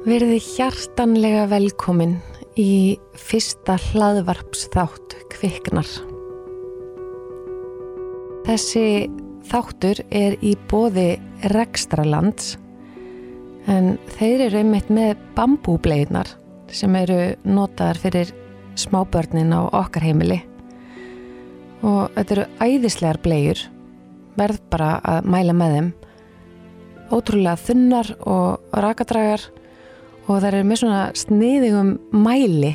Verði hjartanlega velkomin í fyrsta hlaðvarpsþátt kviknar. Þessi þáttur er í bóði Rekstralands en þeir eru einmitt með bambúbleinar sem eru notaðar fyrir smábörnin á okkar heimili og þetta eru æðislegar bleiur verð bara að mæla með þeim ótrúlega þunnar og rakadragar og það eru með svona sniðingum mæli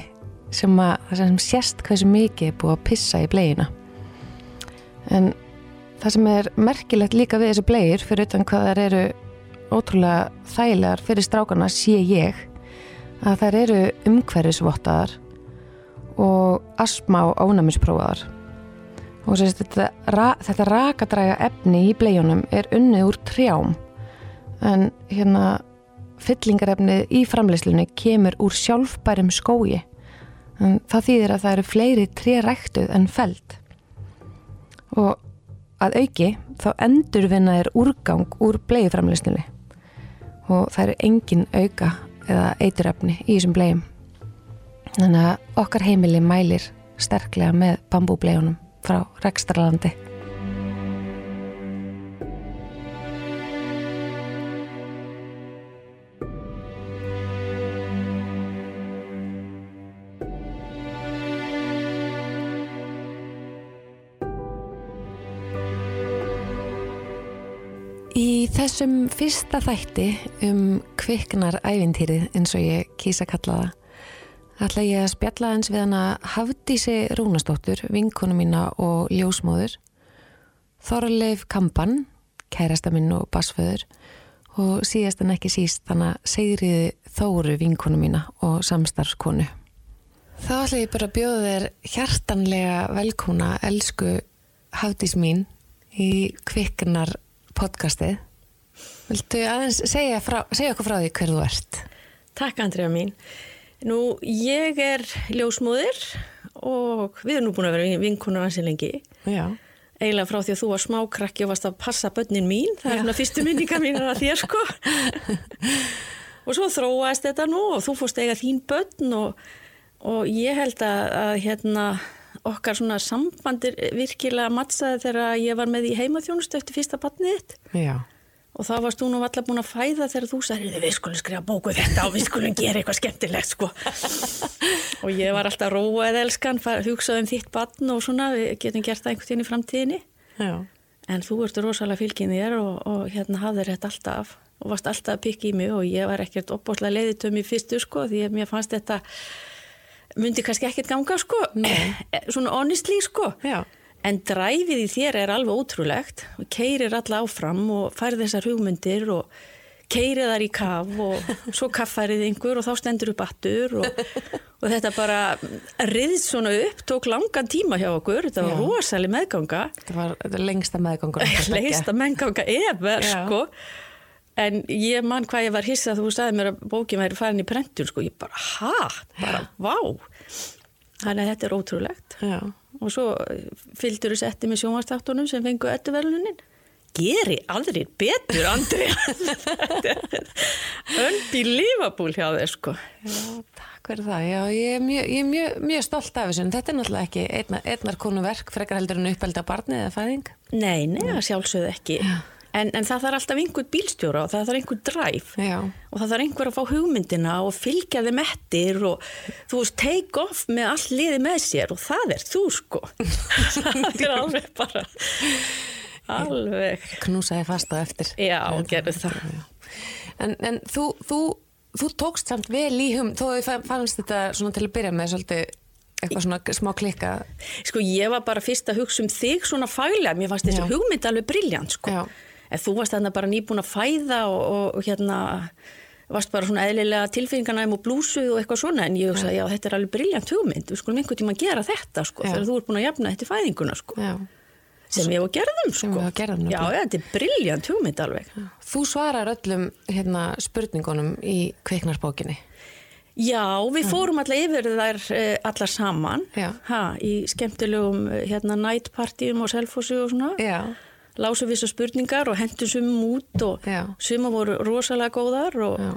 sem, að, sem sérst hversu mikið er búið að pissa í blegina en það sem er merkilegt líka við þessu blegir fyrir utan hvað þær eru ótrúlega þægilegar fyrir strákana sé ég að þær eru umhverfisvottaðar og asma og ánæmisprófaðar og sérst, þetta, ra, þetta rakadræga efni í blegjunum er unnið úr trjám. En hérna fyllingarefnið í framleyslunni kemur úr sjálfbærum skói en það þýðir að það eru fleiri tréræktuð en feld og að auki þá endurvinna er úrgang úr bleiðframleyslunni og það eru engin auka eða eiturefni í þessum bleiðum þannig að okkar heimili mælir sterklega með bambúbleiðunum frá Rekstralandi Í þessum fyrsta þætti um kviknar ævintýrið eins og ég kýsa kalla það ætla ég að spjalla eins við hana Hafdísi Rúnastóttur, vinkonu mína og ljósmóður Þorleif Kampan, kærasta minn og basföður og síðast en ekki síst að segriði Þóru vinkonu mína og samstarfskonu Þá ætla ég bara að bjóða þér hjartanlega velkona elsku Hafdís mín í kviknar podcastið. Viltu aðeins segja, frá, segja okkur frá því hver þú ert? Takk Andrea mín. Nú, ég er ljósmóðir og við erum nú búin að vera vinkunar ansi lengi. Já. Eiginlega frá því að þú var smákrakki og varst að passa börnin mín. Það er svona fyrstu minninga mín að þér sko. og svo þróaðist þetta nú og þú fórst eiga þín börn og, og ég held að, að hérna okkar svona sambandir virkilega mattsaði þegar ég var með í heimaþjónustu eftir fyrsta batnið þitt. Já. Og þá varst þú nú alltaf búin að fæða þegar þú sagði við skulum skrifa bóku þetta og við skulum gera eitthvað skemmtilegt sko. og ég var alltaf róað elskan, hugsaði um þitt batn og svona, við getum gert það einhvern tíðin í framtíðinni. Já. En þú ert rosalega fylgin þér og, og hérna hafðir þetta alltaf og varst alltaf að pikka í mig og ég var ekkert opbótlega leiðitömi fyrstu sko því að mér fannst þetta myndi kannski ekkert ganga sko svona honestly sko Já. En dræfið í þér er alveg ótrúlegt. Og keirir alla áfram og færð þessar hugmyndir og keirið þar í kaf og svo kaffærið einhver og þá stendur upp aftur og, og þetta bara riðt svona upp, tók langan tíma hjá okkur, þetta var rosalega meðganga. Þetta var þetta lengsta meðgangur. lengsta meðganga efer sko. En ég man hvað ég var hissað þú sagði mér að bókin væri farin í prentun sko, ég bara, ha, bara, vá. Þannig að þetta er ótrúlegt. Já. Og svo fylgdur þú setti með sjónvastáttunum sem fengu ettuverlunin geri aldrei betur Andri unbelievable hjá þér sko Já, takk fyrir það. Já, ég er mjög, ég mjög, mjög stolt af þessu. en Þetta er náttúrulega ekki einna, einnar konu verk, frekar heldur en uppelda barni eða fæðing. Nei, nei, það sjálfsögðu ekki en, en það þarf alltaf einhvern bílstjóra og það þarf einhvern dræf og það þarf einhver að fá hugmyndina og fylgja þeim eftir og þú veist, take off með all liði með sér og það er þú sko. Það er alveg bara alveg. Knúsaði fast á eftir. já, gerðu það. En, en þú, þú, þú tókst samt vel í hum, þó að þið fannst þetta svona til að byrja með svolítið eitthvað svona smá klikka. sko ég var bara fyrst að hugsa um þig svona faglega, mér fannst þessi hugmynd alveg briljant sko, Já. En þú varst þarna bara nýbúin að fæða og, og, og hérna varst bara svona eðlilega tilfinningarnæm og blúsuð og eitthvað svona. En ég hugsaði, já. þetta er alveg briljant hugmynd. Við skulum einhvern tíma gera þetta sko, Já. þegar þú ert búin að jafna þetta í fæðinguna sko. Já. sem ég var gerðum Sem sko. við gerðum, já, þetta er briljant hugmynd alveg. Þú svarar öllum hérna, spurningunum í kveiknarsbókinni. já, við fórum alltaf yfir þær eh, allar saman. Já. ha, í skemmtilegum eh, hérna, nætpartíum og selfossu og svona. Já. Lásum við svo spurningar og hentum sumum út og sumum voru rosalega góðar og, Já.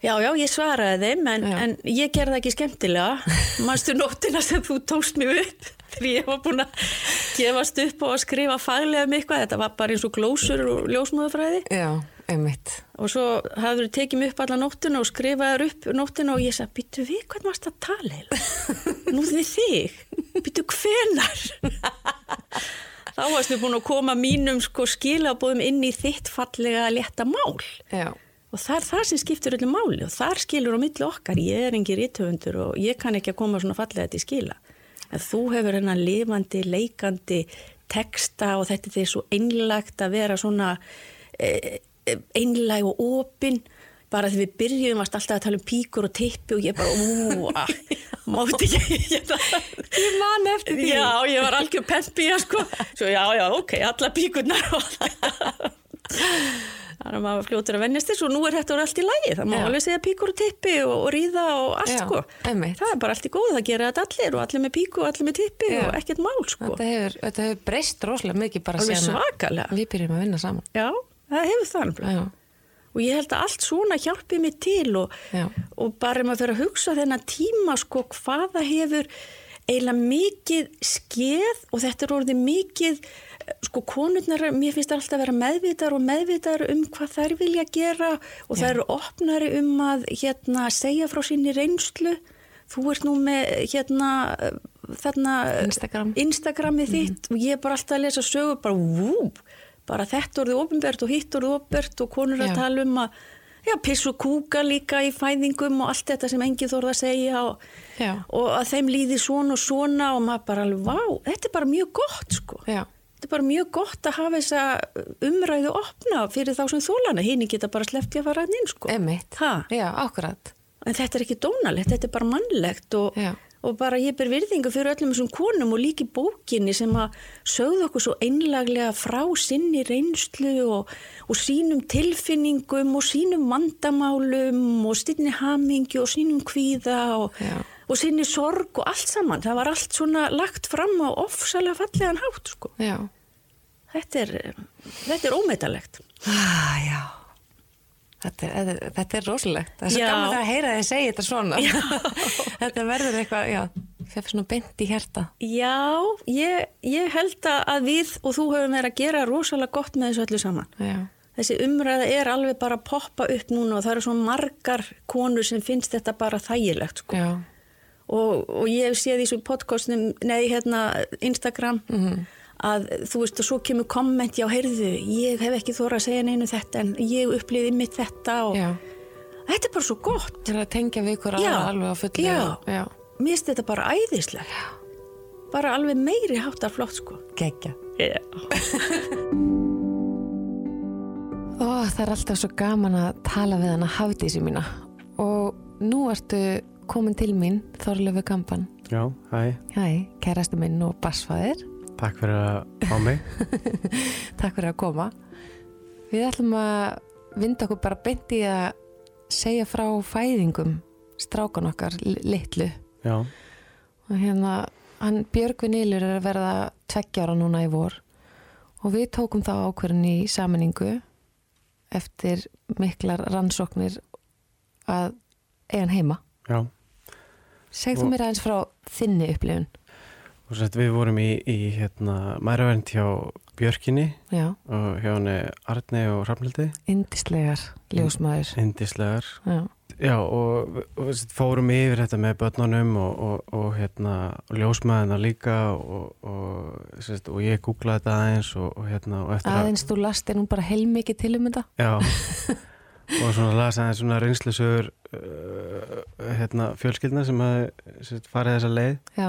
Já, já, ég svaraði þeim en, en ég gerði það ekki skemmtilega. Manstu nóttina sem þú tókst mig upp þegar ég var búin að gefast upp og að skrifa faglega um eitthvað. Þetta var bara eins og glósur og ljósmóðufræði. Já, einmitt. Og svo hafður þú tekið mig upp alla nóttina og skrifaður upp nóttina og ég sagði, býttu við, hvernig varst að tala? Nú við þig, býttu hvenar? Þá varst við búin að koma mínum sko skilabóðum inn í þitt fallega létta mál. Já, Og það er það sem skiptir öllu máli og þar skilur á milli okkar. Ég er engin rítöfundur og ég kann ekki að koma svona fallega til skila. En þú hefur hennar lifandi, leikandi teksta og þetta er svo einlagt að vera svona eh, einlæg og opin. Bara þegar við byrjuðum varst alltaf að tala um píkur og tippi og ég bara, ú, ah, mátti ekki. ég man eftir því. Já, ég var algjör peppía sko. Svo já, já, ok, alla píkurnar Þannig að maður fljótur að vennjast þess og nú er þetta allt í lagi. Það má alveg segja píkur og tippi og, og ríða og allt Já, sko. einmitt. Það er bara allt í góð, það gera þetta allir og allir með píku og allir með tippi Já. og ekkert mál sko. Þetta hefur, þetta hefur breyst rosalega mikið bara Alveg svakalega. við byrjum að vinna saman. Já, það hefur það Og ég held að allt svona hjálpi mig til og, og bara maður fyrir að hugsa þennan tíma sko hvaða hefur eiginlega mikið skeð og þetta er orðið mikið sko konurnar, mér finnst alltaf að vera meðvitar og meðvitar um hvað þær vilja gera og Já. þær eru opnari um að hérna segja frá sinni reynslu þú ert nú með hérna þarna Instagram. Instagramið þitt og ég er bara alltaf að lesa sögur bara vú, bara þetta orðið ofinbert og hitt orðið ofinbert og konur að Já. tala um að já, piss og kúka líka í fæðingum og allt þetta sem enginn þorða að segja og, og að þeim líði svona og svona og maður bara alveg, vá, þetta er bara mjög gott sko. Þetta er bara mjög gott að hafa þessa umræðu opna fyrir þá sem þólana, hinn geta bara sleppt í að fara inn sko. einmitt. Ha? Já, akkurat. En þetta er ekki dónalegt, þetta er bara mannlegt og, Já. Og bara ég ber virðingu fyrir öllum þessum konum og líki bókinni sem að sögðu okkur svo einlaglega frá sinni reynslu og, og sínum tilfinningum og sínum vandamálum og sinni hamingi og sínum kvíða og, og sinni sorg og allt saman. Það var allt svona lagt fram á ofsalega fallegan hátt sko. Já. Þetta er, þetta er ómetalegt. Ah, já. Þetta er, þetta, er rosalegt. Það er svo Já. gaman að heyra þið segja þetta svona. þetta verður eitthvað, já, fyrir svona beint í hjerta. Já, ég, ég held að við og þú höfum verið að gera rosalega gott með þessu öllu saman. Já. Þessi umræða er alveg bara að poppa upp núna og það eru svo margar konur sem finnst þetta bara þægilegt sko. Já. Og, og ég hef séð í svo podcastum, nei hérna Instagram að þú veist og svo kemur komment, já heyrðu, ég hef ekki þóra að segja neinu þetta en ég upplýði mitt þetta og Já. þetta er bara svo gott. Til að tengja við ykkur Já. alveg, á fullu. Já. Já. Mér finnst þetta bara æðislega. Bara alveg meiri háttar flott sko. Gekja. Ó, það er alltaf svo gaman að tala við hana hafdísi mína. Og nú ertu komin til mín, Þorlefi Kampan. Já, hæ, Hæ, kærastu minn og bassfæðir. Takk fyrir að fá mig. Takk fyrir að koma. Við ætlum að vinda okkur bara beint í að segja frá fæðingum strákan okkar li- litlu. Já, Og hérna, hann Björgvin Ylur er að verða tveggjára núna í vor og við tókum þá ákverðin í saminningu eftir miklar rannsóknir að eiga hann heima. já. Segð þú Og- mér aðeins frá þinni upplifun. Við vorum í, í hérna, mæravernd hjá Björkinni Já, og hjá henni Arni og Rafnildi, indislegar ljósmaður. indislegar. Já, Já, og, og fórum yfir þetta með börnunum og, og, og hérna, og ljósmaðina líka og, og, sett, og ég googlaði þetta aðeins hérna, aðeins þú lasti nú bara heilmikið til um þetta. Já, og svona las aðeins svona reynslusögur uh, hérna, fjölskyldna sem hafi farið þessa leið Já,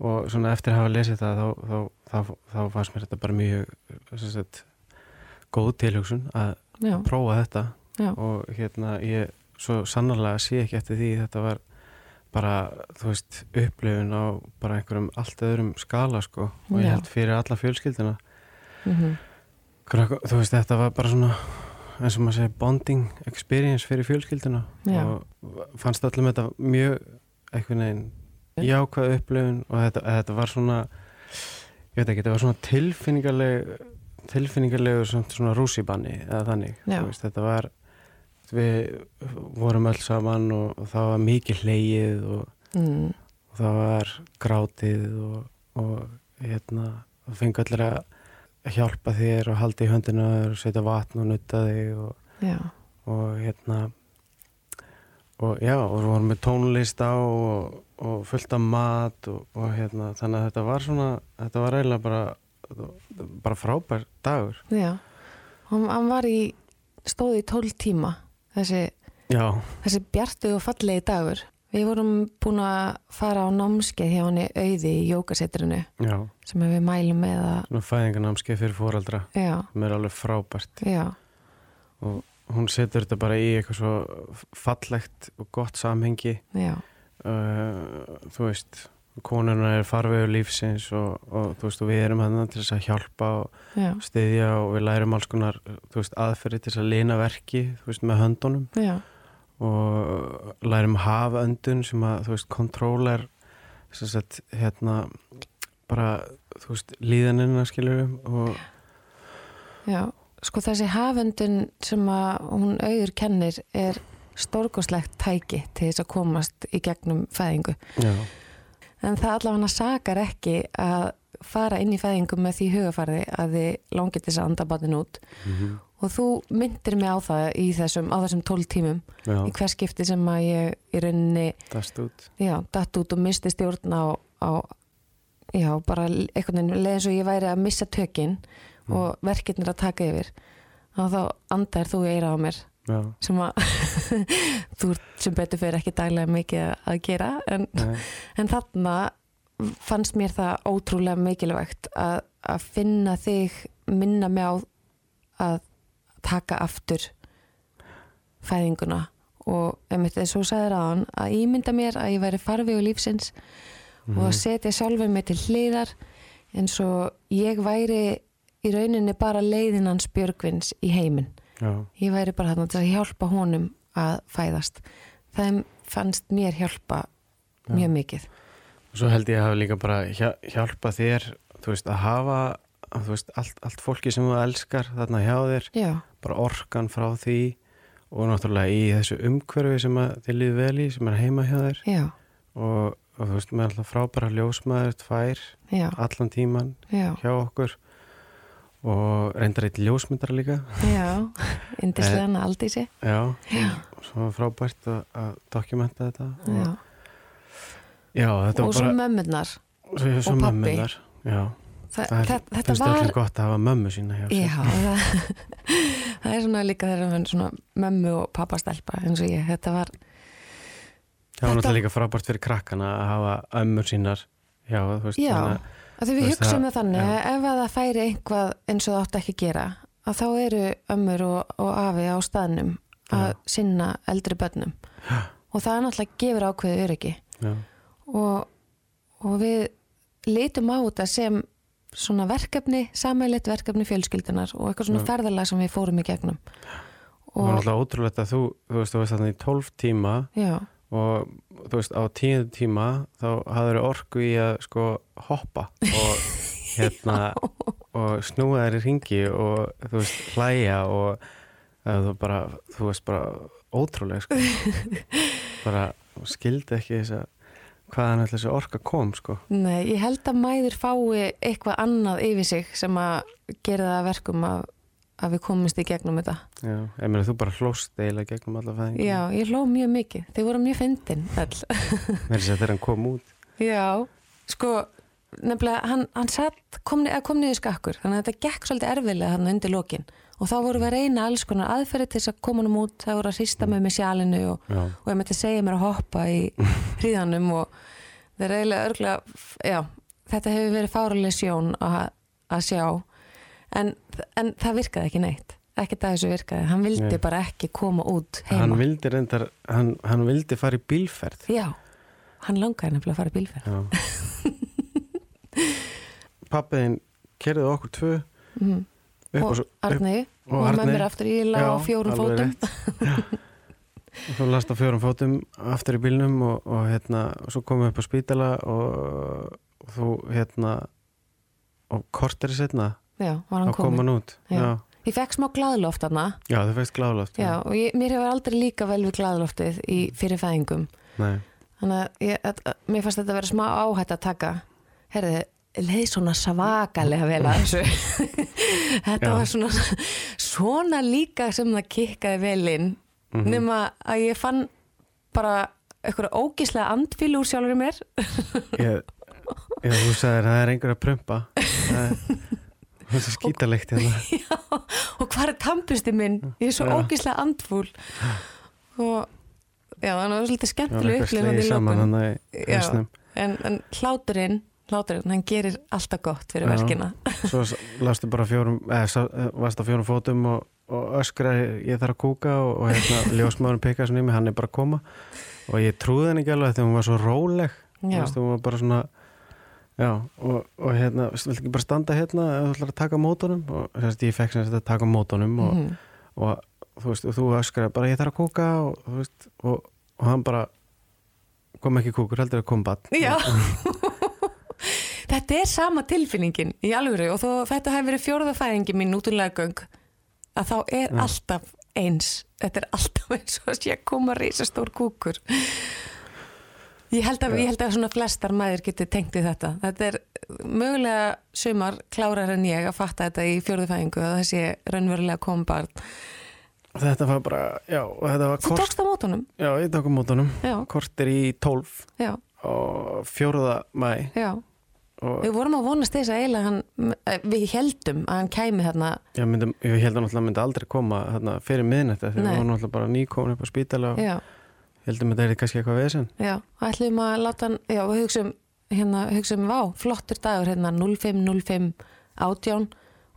og svona eftir að hafa lesið það þá, þá, þá, þá fannst mér þetta bara mjög sagt, góð tilhugsun að já, prófa þetta. Já, og hérna ég svo sannarlega sé ekki eftir því þetta var bara, þú veist, upplifun á bara einhverjum allt öðrum skala sko. Og ég held fyrir alla fjölskyldina mhm, Krakka, þú veist, þetta var bara svona eins og maður segir bonding experience fyrir fjölskyldina Já. og fannst öllum þetta mjög einhvern veginn jákvæð upplifun og þetta, þetta var svona ég veit ekki, þetta var svona tilfinningarleg tilfinningarlegur svona rússibanni eða þannig, veist, þetta var við vorum öll saman og, og það var mikið hleyið og, mm, og það var grátið og, og hérna, það fengi allir að hjálpa þér og halda í höndina og setja vatn og nutta þig og hérna og já, og við vorum með tónlist á og, og fullt af mat og, og hérna, þannig að þetta var svona þetta var eiginlega bara bara frábær dagur. Já. Hann, hann var í stóði í tól tíma þessi, þessi bjartu og fallegi dagur. Við vorum búin að fara á námskeið hjá henni auði í jókasetrinu já, sem við mælum með að fæðingarnámskeið fyrir fóraldra sem er alveg frábært. Já, og hún setur þetta bara í eitthvað svo fallegt og gott samhengi. Já, uh, þú veist konuna er farvegur lífsins og, og þú veist og við erum hann til þess að hjálpa og já, styðja og við lærum alls konar veist aðferði til þess að lina verki þú veist með höndunum. Já, og lærum haföndun sem að þú veist kontrólar þess að hérna bara þú veist líðanina skilur og já sko þessi hafundun sem að hún auður kennir er stórkoslegt tæki til þess að komast í gegnum fæðingu. Já, En það allavega sakar ekki að fara inn í fæðingu með því hugafarði að þið langið þess að anda batnin út. Mm og þú myndir mig á það í þessum, á þessum 12 tímum já. í hver skipti sem að ég í rauninni, dast út. Já, datt út og misti stjórn á, á já, bara einhvern veginn leið eins og ég væri að missa tökin og verkefnir að taka yfir og þá andar þú eira á mér já, sem að þú sem betur fyrir ekki daglega mikið að gera en En þarna fannst mér það ótrúlega mikilvægt að, að finna þig minna mig á að taka aftur fæðinguna. Og einmitt eins og þú sagðir á hann að ímynda mér að ég væri farvegu lífsins og að setja sjálfur mig til hliðar eins og ég væri í rauninni bara leiðinans Björgvins í heiminn. já, Ég væri bara þarna til að hjálpa honum að fæðast. Það fannst mér hjálpa mjög mikið. og svo held ég að hafa líka bara hjá- hjálpa þér þú veist að hafa veist, allt, allt fólki sem þú elskar þarna hjá þér Já, bara orkan frá því og náttúrulega í þessu umhverfi sem þið líði vel í, sem er heima hjá þér já, og, og þú veist, með alltaf frábæra ljósmaður tvær já, allan tíman já. hjá okkur og reyndar eitt ljósmyndar líka. Já, indislega aldísi. já, Já. svo frábært að, að dokumenta þetta. Já. já, þetta Og svo bara mömmunar svo, svo og já, Þa, það er, Þetta var öllum gott að hafa mömmu sína hjá Já, það, það er svona líka þegar mömmu og pappastelpa eins og ég, þetta var það var náttúrulega líka frábært fyrir krakkana að hafa ömmur sínar já, þú veist, þannig að- því við hugsaum það- þannig já. að ef að það færi einhvað eins og það átti ekki að gera að þá eru ömmur og, og afi á staðnum að Já. sinna eldri börnum. Og það er náttúrulega gefur ákveðu öryggi. Og, og við litum á þetta sem svona verkefni, samælitt verkefni fjölskyldunar og eitthvað svona ferðalag sem við fórum í gegnum. Það var og náttúrulega ótrúlegt að þú þú veist, þú veist þannig í 12 tíma já, og þú veist, á tíundu tíma þá hafður orku í að sko hoppa og hérna og snúa þær í ringi og þú veist, hlæja og þú bara, þú veist, bara ótrúlega sko. Bara skildi ekki þess að hvaðan alltaf þessi orka kom sko. Nei, ég held að mæður fái eitthvað annað yfir sig sem að gera það að verkum að, að við komumst í gegnum þetta. Já, ég meina þú bara hlóst eiginlega gegnum alla fæðingu já, ég hló mjög mikið, þau voru mjög fyndin öll. Með þess að þegar hann kom út. Já, sko nefnilega, hann, hann satt, kom, kom niður skakkur þannig að þetta gekk svolítið erfilega hann undir lokin. Og þá vorum við að reyna alls konar aðferði til þess að koma hann út, það voru að hrista mig með sjálinu og, og ég mætti segja mér að hoppa í hríðanum og það er eiginlega örglega, já, þetta hefur verið fáraleg sjón að, að sjá en, en það virkaði ekki neitt. Ekkert að þessu virkaði, hann vildi Nei. bara ekki koma út hann heima. vildi reyndar hann, hann vildi fara í bílferð. Já, hann langaði nefnilega að fara í bílferð. Pappiðin kerði okkur tvö mm. og svo- Arnei og og mömmur aftur í lá á fjórum fótum. og svo last á fjórum fótum aftur í bílnum og, og hérna svo komum við upp á spítala og, og þú hérna og korteri setna já, var hann kom komin hann út Já. já. Ég fekk smá glaðloft þarna Já, það fæst gláðloft. Já, og ég, mér hefur aldrei líka vel við glaðloftið í fyrir fæðingum Nei, þannig að, ég, að, að mér fannst þetta að vera smá áhætt að taka herði, leið svona svakalega vel að þessu þetta Já. var svona svona líka sem það kikkaði vel inn Mhm. nema að ég fann bara eitthvað ógíslega andfíl úr sjálfur mér ég, já, þú sagðir það er einhver að prumpa. Það er, það er svo skítalegt hérna. Já, og hvað er tampusti minn? Ég er svo ógíslega andfúl. Og já, þannig að það var svolítið skemmtileg slegið í hausnum. en, en hláturinn hláturinn, hann gerir alltaf gott fyrir Já. verkina. Svo lastu bara fjórum, eða eh, varst á fjórum fótum og, og öskraði ég þarf að kúka og, og hérna ljósmaðurinn í mig, hann er bara að koma. Og ég trúði henni ekki alveg þegar hún var svo róleg. Þú veist, hún var bara svona já, og, og hérna, viltu ekki bara standa hérna ef þú ætlar að taka mótunum? Og að ég fekk sagt að taka mótunum og, Mhm. og þú veist, og þú öskraði bara ég þarf að kúka og, þú veist, og, og hann bara kom ekki kúkur, heldur að kom bat Já. Þetta er sama tilfinningin í alvöru og þó þetta hefur verið fjórða fæðingi mín út úr laggöng að þá er Já. alltaf eins. Þetta er alltaf eins og að sé að koma reisastór kúkur Ég held að, Já. ég held að svona flestar maður getur tengt við þetta. Þetta er mögulega sumar klárar en ég að fatta þetta í fjórðu fæðingu að sé raunverulega koma barn. þetta var bara, já, þetta var Þú kort, tókst á mótunum? já, ég tók á mótunum Já, kortir í 12 já, og fjóruða mæ já. og Við vorum að vonast þess að eiginlega hann, eh, við heldum að hann kæmi þarna ég, myndi, ég held að náttúrulega myndi aldrei koma hérna, fyrir miðnætti þegar við vorum náttúrulega bara nýkomin upp á spítala og Já, heldum að þetta er kannski eitthvað vesen. Já, ætlum að láta hann, já, við hugsaum, hérna, hugsaum, vá, flottur dagur, hérna, 0505 átján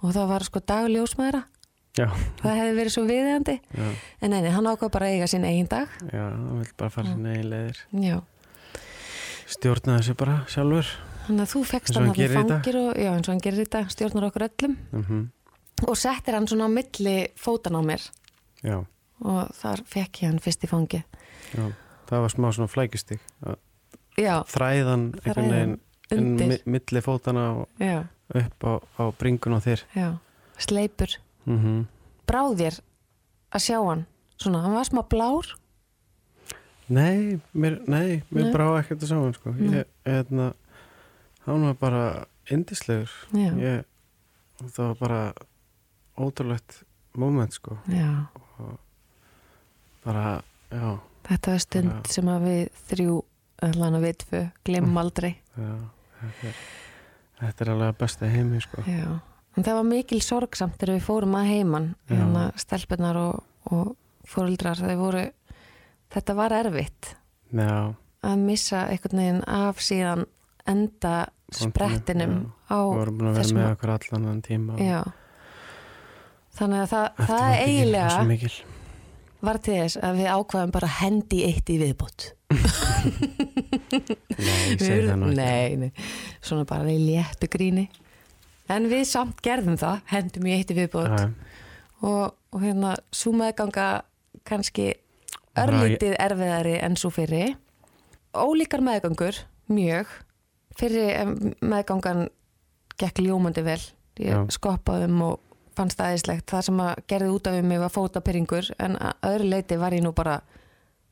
og það var sko dagljósmaðra, já, það hefði verið svo viðeigandi, já, en neini, hann ákvað bara að eiga sinn eigin dag, já, það vil bara fara sinni eigin leiðir. Já, stjórna þessu bara sjálfur. Þannig að þú og hann hann þarna dag. fangir og, já, eins og hann gerir þetta, stjórnar okkur öllum. Mm og settir hann svona á milli fótan á mér. Já, og þar fekk ég hann fyrst í fangi, já, það var smá svona já, þræðan einhvern veginn inn undir, mi- milli fótana og upp á, á bringun á þér. Já, sleipur, mm bráðir að sjá hann, svona, hann var smá blár, Nei, mér, nei, mér Nei. brá ekkert að saman sko. Nei. ég, hérna, hann var bara indislegur ég, það var bara ótrúlegt moment sko. Já. bara, já, Þetta var stund Bara- sem að við þrjú, allan að við tvö, glemum aldrei. já þetta er, þetta er alveg að besta heimi sko Já. En það var mikil sorgsamt þegar við fórum að heiman, Já. hérna stelpunar og, og fóruldrar, voru, þetta var erfitt já, að missa einhvern veginn af síðan enda sprettinum á við vorum búin að vera þessum- með okkur allan þann tíma Já. Þannig að það, það svo eiginlega. Var til þess að við ákvaðum bara hendi eitt í viðbútt. Nei, ég segi það nú Nei, nei, svona bara í léttu gríni. En við samt gerðum það hendum í eitt í viðbót. Já, og, og hérna svo meðganga kannski örlítið erfiðari en svo fyrri. Ólíkar meðgangur mjög. Fyrri em, meðgangan gekk ljómandi vel. Ég Já. skoppaði um og fannst aðeinslegt það sem að gerði út af mig var fótapyrringur en að öðru leiti var ég nú bara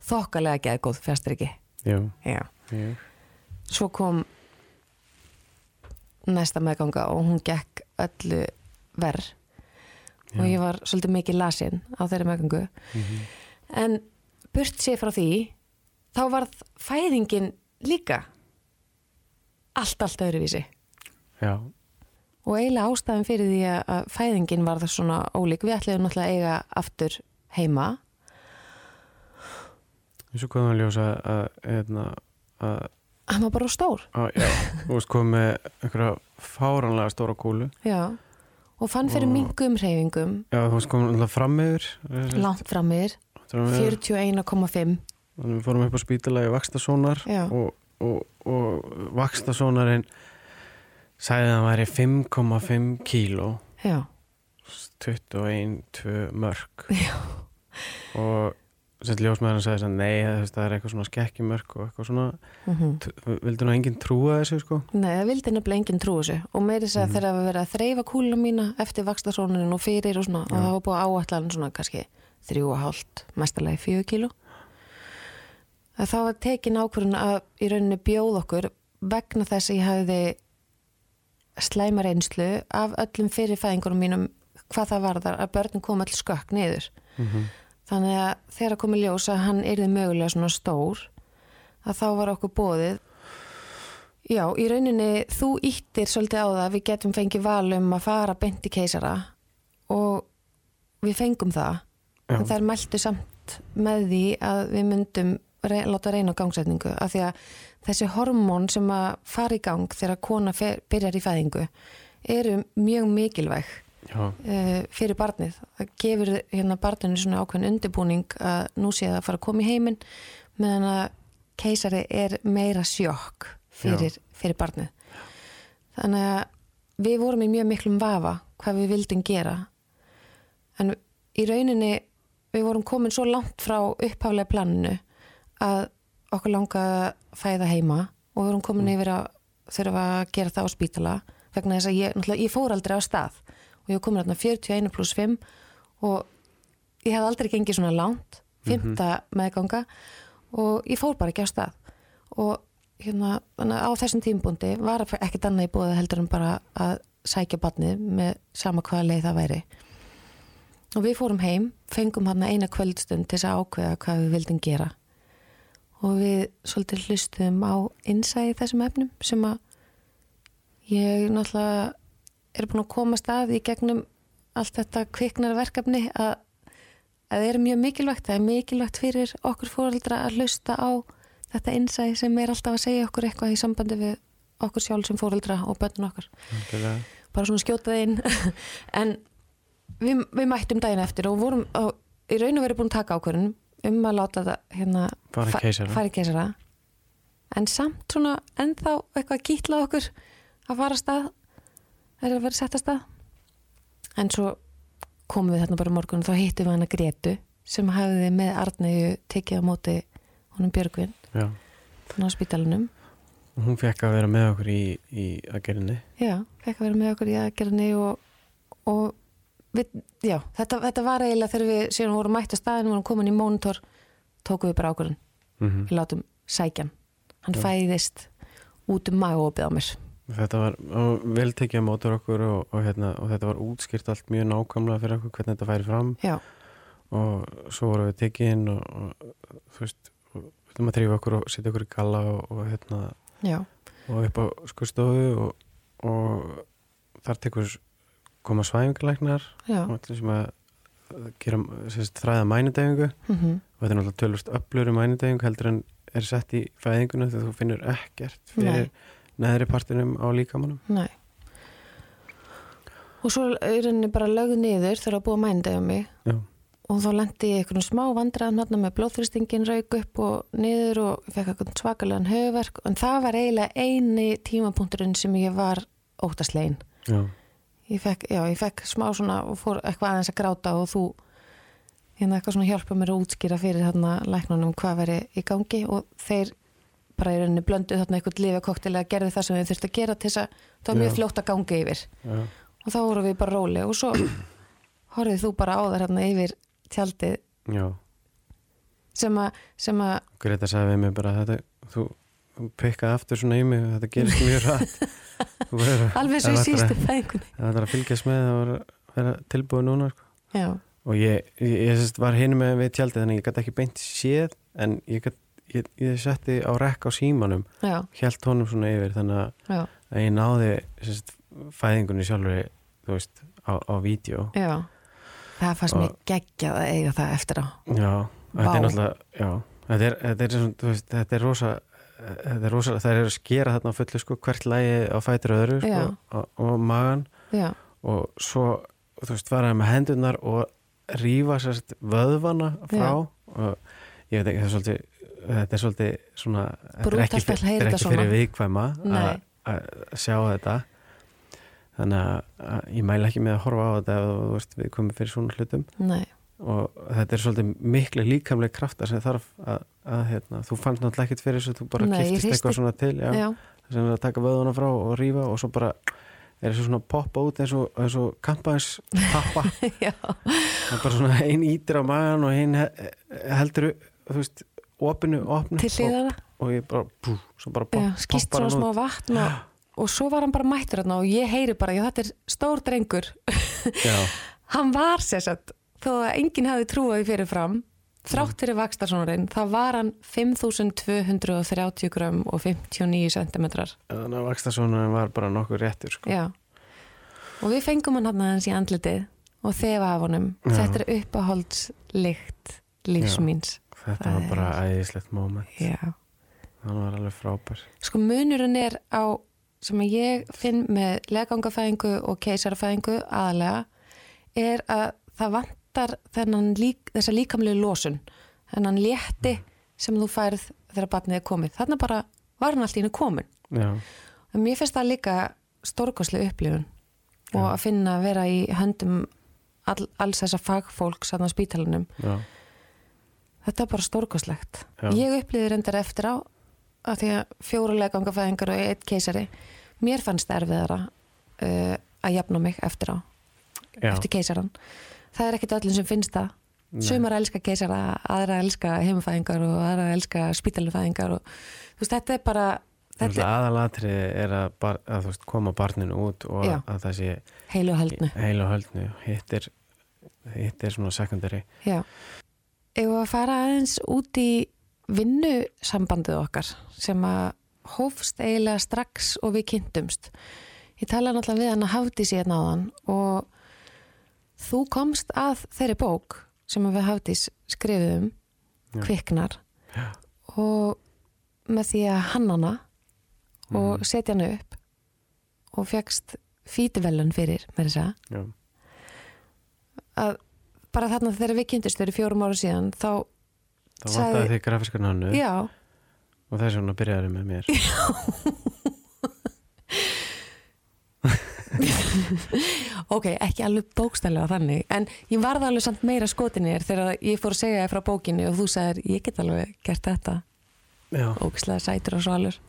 þokkalega geðgóð fjastur ekki. Jú, Já. Jú, svo kom næsta meðganga og hún gekk öllu verð og Já. ég var svolítið mikið lasin á þeirri meðgangu Mhm. en burt sér frá því þá varð fæðingin líka allt, allt öðruvísi. Já, og eiginlega ástæðan fyrir því að- að fæðingin var það svona ólík við ætlaðum náttúrulega að eiga aftur heima. Eins og hvað það ljósa að, hérna, að, hann var bara stór. Að, já, þú veist komið með einhverja fáranlega stóra kúlu. Já. og fann fyrir Og- mingum hreyfingum. Já, þú veist komið alltaf fram yfir langt fram yfir 41,5 Þannig við fórum upp á spítala í Vakstasónar og, og, og Vakstasónarinn sagði að hann væri 5,5 kíló. Já, 21, 2 mörg Já. og sett ljósmaðurinn sagði að nei, það er eitthvað svona skekkjumörk og eitthvað svona. Mm T- vildi nú enginn trúa þessu sko. Nei, það vildi nefnilega enginn trú þessu. Og meiri þess að Mhm. þegar það var verið að þreyfa kúluna mína eftir vakstasónunin og fyrir og svona og Já. það var búið að áætla hann svona kannski þrjú og hálft, mestalagi fjögur kíló. Að þá var tekin ákvörðun að í rauninni bjóð okkur vegna þess að ég hafði slæma reynslu af öllum fyrirfæðingunum mínum hvað það var þar að börnin kom all skökk niður. Mm þannig að þegar komi ljós að hann yrði mögulega svona stór að þá var okkur bóðið já, í rauninni þú íttir svolítið á það að við getum fengið val um að fara beint í keisara og við fengum það. Já. en það er mæltu samt með því að við myndum rey, láta reyna á gangsetningu af því að þessi hormón sem að fara í gang þegar kona fer, byrjar í fæðingu eru mjög mikilvæg uh, fyrir barnið. Það gefur hérna barninu svona ákveðin undirbúning að nú sé það að fara að koma í heiminn meðan að keisari er meira sjokk fyrir, fyrir barnið. Þannig að við vorum í mjög miklum vafa hvað við vildum gera en í rauninni við vorum komin svo langt frá upphaflega planinu að okkur langaði að fæða heima og við vorum komin yfir að þurfa að gera það á spítala vegna þess að ég, ég fór aldrei á stað. Og ég var komin hérna 41 pluss 5 og ég hef aldrei gengið svona langt, fymta meðganga og ég fór bara ekki á stað. Og hérna á þessum tímbúndi var ekkert annað í búið heldur en bara að sækja barnið með sama hvaða leið það væri. Og við fórum heim, fengum hann eina kvöldstund til þess að ákveða hvað við vildum gera og við svolítið hlustum á innsæði þessum efnum sem að ég náttúrulega er búin að koma stað í gegnum allt þetta kviknarverkefni að, að það er mjög mikilvægt. Það er mikilvægt fyrir okkur fóreldra að hlusta á þetta innsæði sem er alltaf að segja okkur eitthvað í sambandi við okkur sjálf sem fóreldra og börnun okkar. Algjörlega. bara svona skjótaði inn. En við, við mættum daginn eftir og vorum og í raun og verið búin að taka ákvörðun um að láta það hérna Fara í keisara. en samt svona ennþá eitthvað að kýtla okkur að fara að stað er að vera sett að stað. En svo komum við þarna bara morgun og þá hittum við hana Gretu sem hafði með Arnegu tekið á móti honum Björgvin þannig á spítalunum og hún fekk að vera með okkur í, í aðgerinni Já, fekk að vera með okkur í aðgerðinni og, og við, já, þetta, þetta var eiginlega þegar við síðan vorum mætt að staðinu, vorum komin í mónitor tókum við bara ákvörðun, mm við látum sækjan hann. Já. fæðist út um magópið á mér. Þetta var og vel tekið á mótur okkur og, og, hérna, og þetta var útskýrt allt mjög nákvæmlega fyrir okkur hvernig þetta færi fram. Já, og svo vorum við tekið inn og, og þú veist, við ætlum að þrýfa okkur og setja okkur í galla og, og, hérna, já, og upp á skurstofu og, og þar tekur koma svæfingalæknar sem að gera sérst, þræða mænudegingu mm og þetta er náttúrulega tölvust öflur í mænudegingu heldur en er sett í fæðinguna þegar þú finnur ekkert fyrir neðri partinum á líkamannum Nei. Og svo er henni bara lögð niður þegar að búa mændega mig. Já, og þá lendi ég einhvern smá vandræðan hérna með blóðþristingin rauk upp og niður og fekk eitthvað svakalegan höfverk en það var eiginlega eini tímapunkturinn sem ég var óttaslegin. Já, ég fekk, já, ég fekk smá svona og fór eitthvað aðeins að gráta og þú hérna eitthvað svona hjálpa mér að útskýra fyrir hérna læknunum hvað veri í gangi og þeir bara í rauninni blöndu þarna eitthvað lifakoktil að gerði það sem við þurftum að gera til þess að það var mjög fljótt að gangi yfir. Já, og þá vorum við bara róli og svo horfið þú bara á þær hérna yfir tjaldið. Já. Sem að Greta sagði við mig bara þetta, þú, pikkaði aftur svona í mig þetta gerist mjög rætt alveg svo í sístu fæðingunni. Það var að fylgjast með að vera tilbúið núna sko. og ég, ég, ég sérst, var hinn með við tjaldið þannig að ég gæti ekki beint séð en ég, gat, ég, ég setti á rekk á símanum hjælt honum svona yfir þannig að, að ég náði sérst, fæðingunni sjálfur á, á vídeo. Já. Það fannst mér geggjað að eiga það eftir á. Já, þetta er náttúrulega þetta er, þetta er, er rosa þetta er rosa, það er að skera þarna á fullu sko, hvert lægi á fætur öðru sko, og, og magan já, og svo, þú veist, fara með hendurnar og rífa sérst vöðvana frá. Já. og ég veit ekki, það er svolítið þetta er svolítið svona þetta er ekki, þetta er ekki fyrir viðkvæma að- sjá þetta. Þannig að ég mæla ekki með að horfa á þetta ef þú veist við komum fyrir svona hlutum. Nei, og þetta er svolítið miklu líkamlega krafta sem þarf að, að hérna, þú fannst náttúrulega ekkert fyrir þess að þú bara hristi- eitthvað svona til já, já, sem er að taka vöðuna frá og rífa og svo bara er þessu svona poppa út eins og, eins og kampaðins pappa. Er bara svona ein ítir á magan og ein he- heldur þú veist, opinu, til og, og ég bara, bú, svo bara pop, já, skýst svona smá vatn og, og svo var hann bara mættur og ég heyri bara, já þetta er stór drengur. Hann var sérstætt þó að enginn hafi trúaði fyrir fram þrátt fyrir vakstarssonurinn, það var hann 5230 gram og 59 cm þannig að vakstasónun var bara nokkuð réttur sko. já. Og við fengum hann hann aðeins í andlitið og þefa af honum. Já. þetta er uppáhaldslykt lífsmýns þetta Það var bara æðislegt moment. Já. Hann var alveg frábær. Sko munurinn er á sem ég finn með legangafæðingu og keisarafæðingu aðalega er að það vantar lík, þessa líkamlegu losun þennan létti sem þú færð þegar barnið er komið. Þarna bara var hann allt í hennu komin. En mér finnst það líka stórkoslu upplifun og Já. að finna að vera í höndum all, alls þessa fagfólks að á spítalunum. já, Þetta er bara stórkoslegt. Ég upplýði reyndar eftir á að því að fjóru legangafæðingar og eitt keisari. Mér fannst erfiðara uh, að jafna mig eftir á, já. eftir keisaran. Það er ekkit öllum sem finnst það. Nei. Sumar elska keisara, aðra elska heimafæðingar og aðra elska spítalufæðingar og þú veist, þetta er bara, þetta er er að, bar, að veist, koma barninu út og Já. að það sé heilu og höldnu hitt er, hitt er svona secondary Já. Egu að fara aðeins út í vinnusambandið okkar sem að hófst eiginlega strax og við kynntumst. Ég tala náttúrulega við hann að hafði sér náðan og þú komst að þeirri bók sem við hafðís skrifuðum, Já. kviknar Já. og með því að hannana og Mhm. setja hann upp og fegst fítivelun fyrir með þess að bara þarna þegar við kynntumst fyrir fjórum ára síðan þá Sagði- vantaði þig grafiskan hannu Já, og þess vegna byrjaði með mér ok, ekki alveg bókstælega þannig, en ég varði alveg samt meira skotinni þér þegar ég fór að segja þér frá bókinni og þú sagðir, ég get alveg gert þetta. Ógislega sætur og svalur.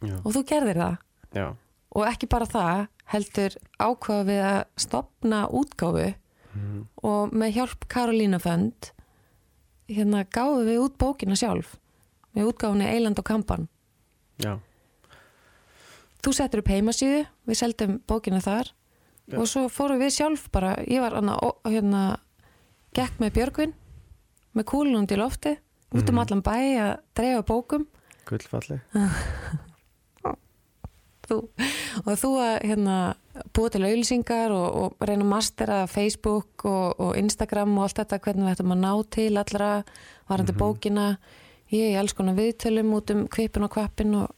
Já, og þú gerðir það. Já, og ekki bara það, heldur ákvaða við að stopna útgáfu mm, og með hjálp Karolína Fönd hérna gáðu við út bókina sjálf með útgáfunni Eiland og Kampan. Já, þú settur upp heimasíðu, við seldum bókina þar Já. og svo fórum við sjálf bara, ég var ó- hérna gekk með Björgvin með kúlunund í lofti út um Mhm. allan bæ að dreifa bókum gullfalleg þú, og þú að hérna, búa til auðlýsingar og, og reyna að mastera Facebook og, og Instagram og allt þetta hvernig við ættum að ná til allra varandi Mhm. bókina ég í alls konar viðtölum út um kvipin og kvapin og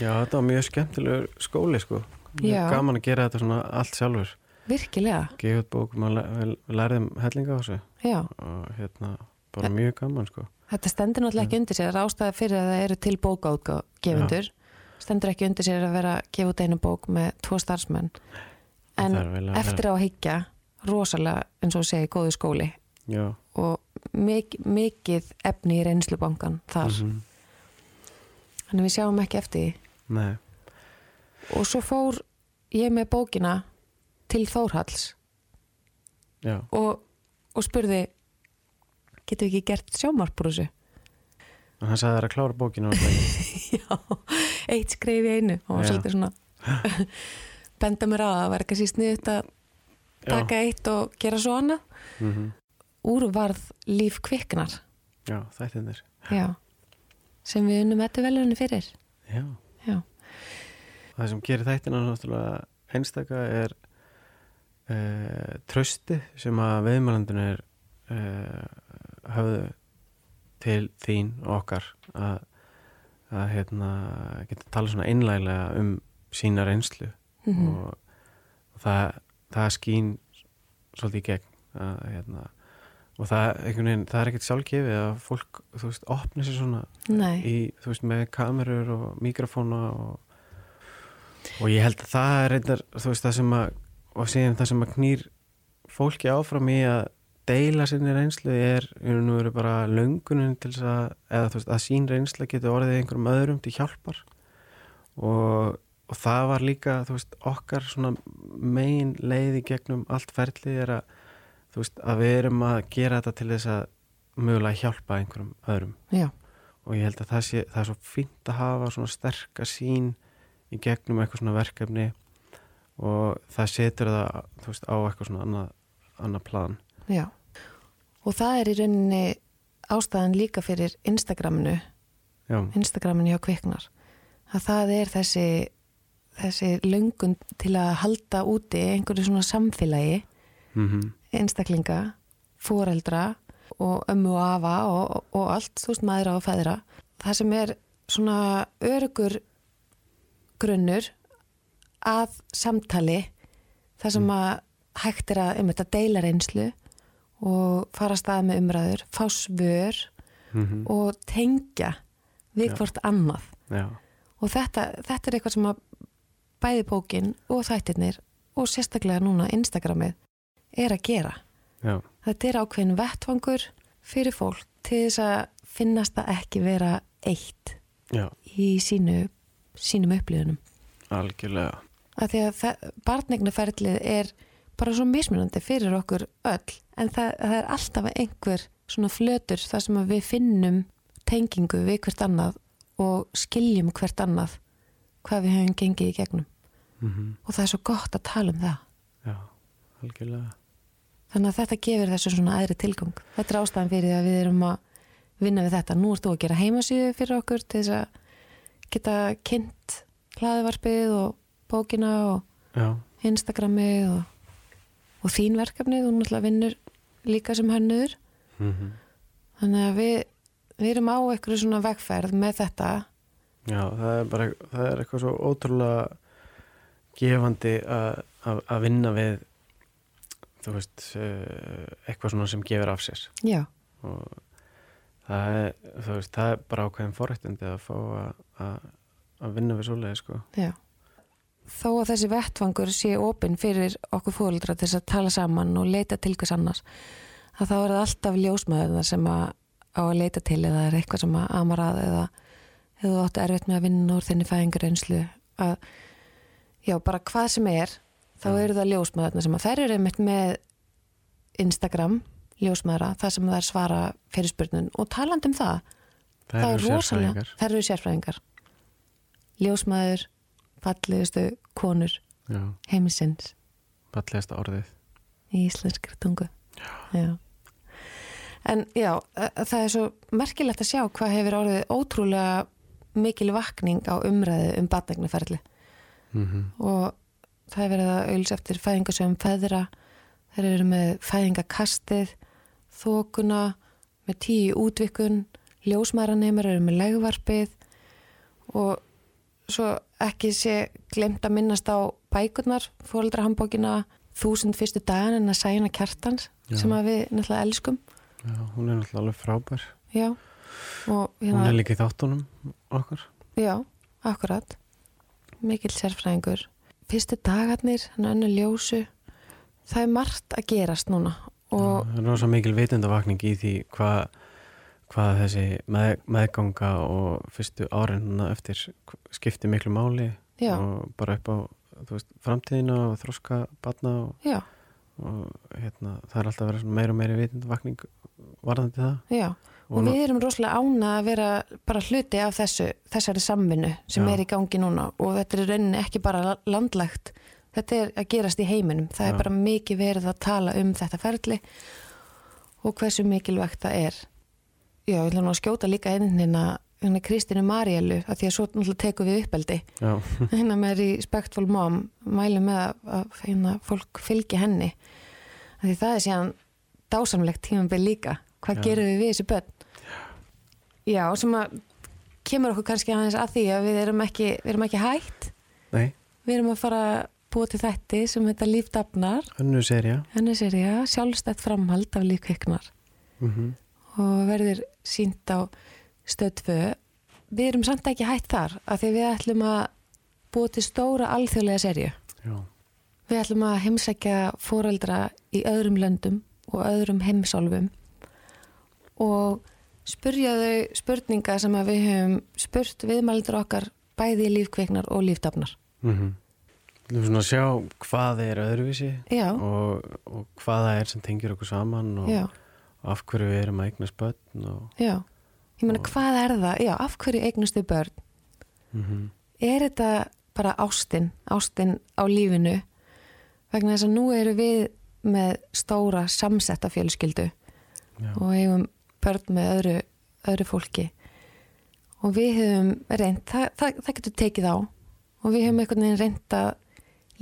já, þetta var mjög skemmtilegur skóli sko. Gaman að gera þetta svona allt sjálfur. Virkilega, gefa út bók, maður læ- við við lærðum hellinga á þessu. Já. Og hérna, bara mjög gaman sko. Þetta stendur náttúrulega ekki undir sér, það er ástæða fyrir að það eru til bókaútgefundur. Stendur ekki undir sér að vera að gefa út einu bók með tvo starfsmenn. En eftir á að higgja, rosalega, eins og segi, góðu skóli. Já, og mik mikið efni í reynslubankan þar. mhm, Þannig við sjáum ekki eftir því. nei, Og svo fór ég með bókina til Þórhalls. Já, og, og spurði, getum við ekki gert sjómarbrúsu? og hann sagði þær að klára bókinu og Já, eitt skrif í einu. Og Já. svolítið svona benda mér á að það var ekki síst niður að taka eitt og gera svo annað. Mm úr varð líf kviknar. Já, þættinir já. Sem við unnum þetta velunni fyrir. Já, já, það sem gerir þættina náttúrulega einstaka er uh, trösti sem að viðmælandunir uh, höfðu til þín og okkar að, að hérna, geta tala svona einlæglega um sína reynslu. Mm og, og það, það skín svolítið í gegn að, hérna, og það, veginn, það er ekkert sjálfgefið að fólk, þú veist, opna sér svona nei. í, þú veist, með kamerur og mikrofóna og, og ég held að það er reyndar, þú veist, það sem að og síðan það sem að knýr fólki áfram í að deila sinni reynslu er nú eru bara löngunin til þess að eða þú veist að sín reynsla getur orðið einhverjum öðrum til hjálpar. Og, og það var líka þú veist okkar svona megin leiði gegnum allt ferli er að þú veist að við erum að gera þetta til þess að mögulega hjálpa einhverjum öðrum. Já. og ég held að það sé það er svo fínt að hafa svona sterka sín í gegnum eitthvað svona verkefni og það setur það þú veist á eitthvað svona annað, annað plan. Já, og það er í rauninni ástæðan líka fyrir Instagraminu, Já, Instagraminu hjá kviknar, að það er þessi, þessi löngun til að halda úti einhverju svona samfélagi, mm einstaklinga, foreldra og ömmu og afa og, og allt, þú veist, maðura og feðra. Það sem er svona örugur grunnur að samtali, það sem að hægt er að, um þetta, deila reynslu og fara að staða með umræður, fá svör mm og tengja við hvort annað. já, Og þetta, þetta er eitthvað sem að bæði bókin og þættirnir og sérstaklega núna Instagramið er að gera. já, Þetta er ákveðin vettvangur fyrir fólk til þess að finnast það ekki vera eitt já, í sínu, sínum upplýðunum. algjörlega. Af því að barnegnaferlið er bara svo mismunandi fyrir okkur öll en það, það er alltaf einhver svona flötur þar sem að við finnum tengingu við hvert annað og skiljum hvert annað hvað við höfum gengið í gegnum. Mm og það er svo gott að tala um það. Já, algjörlega þannig að þetta gefur þessu svona aðri tilgang. Þetta er ástæðan fyrir því að við erum að vinna við þetta, nú ert þú að gera heimasíðu fyrir okkur til þess að geta kynnt hlaðvarpið og bókina og Já, Instagramið og, og þín verkefnið, þú náttúrulega vinnur líka sem hönnuður. Mm þannig að við, við erum á eitthvað svona vegferð með þetta. Já það er bara það er eitthvað svo ótrúlega gefandi að vinna við þú veist eh, eitthvað svona sem gefur af sér. Já, og það er, þú veist, það er bara ákveðin forrættindi að fá að, vinna við svoleiði sko. Já. Þó að þessi vettvangur sé opinn fyrir okkur fólkdra til þess að tala saman og leita til hvers annars að þá er það alltaf ljósmaður sem að á að leita til eða er eitthvað sem að amar að eða þú átti erfitt með að vinna úr þinni fæðingur einslu að já, bara hvað sem er þá Já. eru það ljósmaðurna sem að þær eru einmitt með Instagram ljósmaðura, það sem þær svara fyrir spurnun og talandi um það það eru sérfræðingar. þær eru sérfræðingar. Ljósmaður fallegustu konur já, heimisins fallegasta orðið. Í íslenskri tungu. Já. en já, þa- það er svo merkilegt að sjá hvað hefur orðið ótrúlega mikil vakning á umræðu um batnegnaferli mm og það hefur verið að auðlis eftir fæðingasöfum feðra. Þeir eru með fæðingakastið þókuna með tíu útvikun ljósmæraneymar eru með legvarpið og svo ekki sé glemt að minnast á bækurnar, fóreldrahambókina þúsund fyrstu dagan en að sæna kjartans Já. sem við náttúrulega elskum. Já, hún er náttúrulega alveg frábær. Já, og hún hérna, er líka í þáttunum okkar. Já, akkurat. Mikil sérfræðingur fyrstu dagarnir, hann önnu ljósu. Það er margt að gerast núna og það er rosa mikil vitundavakning í því hvað hvað þessi með, meðganga og fyrstu árin eftir skipti miklu máli já, og bara upp á veist, framtíðina og þróska batna og, og hérna, það er alltaf að vera meira og meiri vitundavakning varðandi það. Já og nú- við erum rosalega ána að vera bara hluti af þessu, þessari samvinnu sem Já. er í gangi núna. Og þetta er í rauninni ekki bara landlægt þetta er að gerast í heiminum. Það Já. er bara mikið verið að tala um þetta ferli og hversu mikilvægt það er. Já, ætla nú að skjóta líka inn hérna hérna Kristínu Marielu, að því að svo náttúrulega tekum við uppeldi. Hérna með Respectful Mom mælum með að, að hérna, fólk fylgi henni. Að því það er síðan dásamlegt tímambil líka. Hvað Já. gerum við við þessi börn já, sem að kemur okkur kannski aðeins að því að við erum ekki, við erum ekki hætt. Nei, við erum að fara búa til þætti sem þetta lífdafnar. Önnu serja sjálfstætt framhald af lífkveiknar mm og verður sínt á stöðfu við erum samt ekki hætt þar af því við ætlum að búa til stóra alþjóðlega serju já, Við ætlum að heimsækja fóreldra í öðrum löndum og öðrum heimsálfum. Og spurja þau spurninga sem við höfum spurt viðmælendur okkar bæði lífkveiknar og líftafnar. Mm -hmm. Þú erum svona að sjá hvað er öðruvísi og, og hvað það er sem tengir okkur saman og, Já. af hverju við erum að eignast börn og, Já, ég meina hvað er það? Já, af hverju eignustu börn? mm Er þetta bara ástin, ástin á lífinu? Vegna þess að nú eru við með stóra samsetta fjölskyldu Já. og eigum börn með öðru, öðru fólki og við höfum reynd, það, það, það getur tekið á og við höfum einhvern veginn reynd að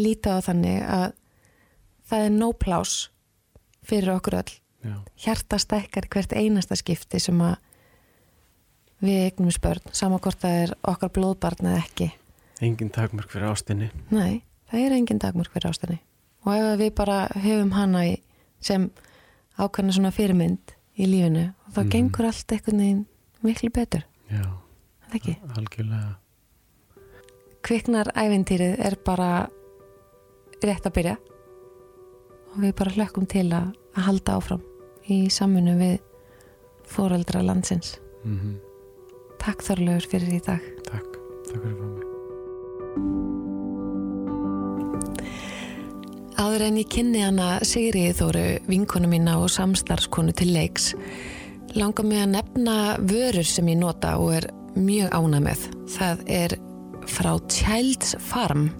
líta á þannig að það er no plás fyrir okkur öll Já. hjarta stækkar í hvert einasta skipti sem að við eignum spörn, sama hvort það er okkar blóðbarn eða ekki. Engin takmörk fyrir ástinni Nei, það er engin dagmörk fyrir ástinni. Og ef við bara höfum hana í, sem ákvæmna svona fyrirmynd í lífinu, þá Mhm. gengur allt einhvern veginn miklu betur, Já, algjörlega. Kviknar ævintýrið er bara rétt að byrja og við bara hlökkum til að, að halda áfram í samfunnu við fóreldra landsins. mm Takk Þorlaugur fyrir í dag. Takk, takk fyrir að Áður en ég kynni hana Sigriði Þóru, vinkonu mína og samstarfskonu til leiks, langar mig að nefna vörur sem ég nota og er mjög ána með. Það er frá Child's Farm.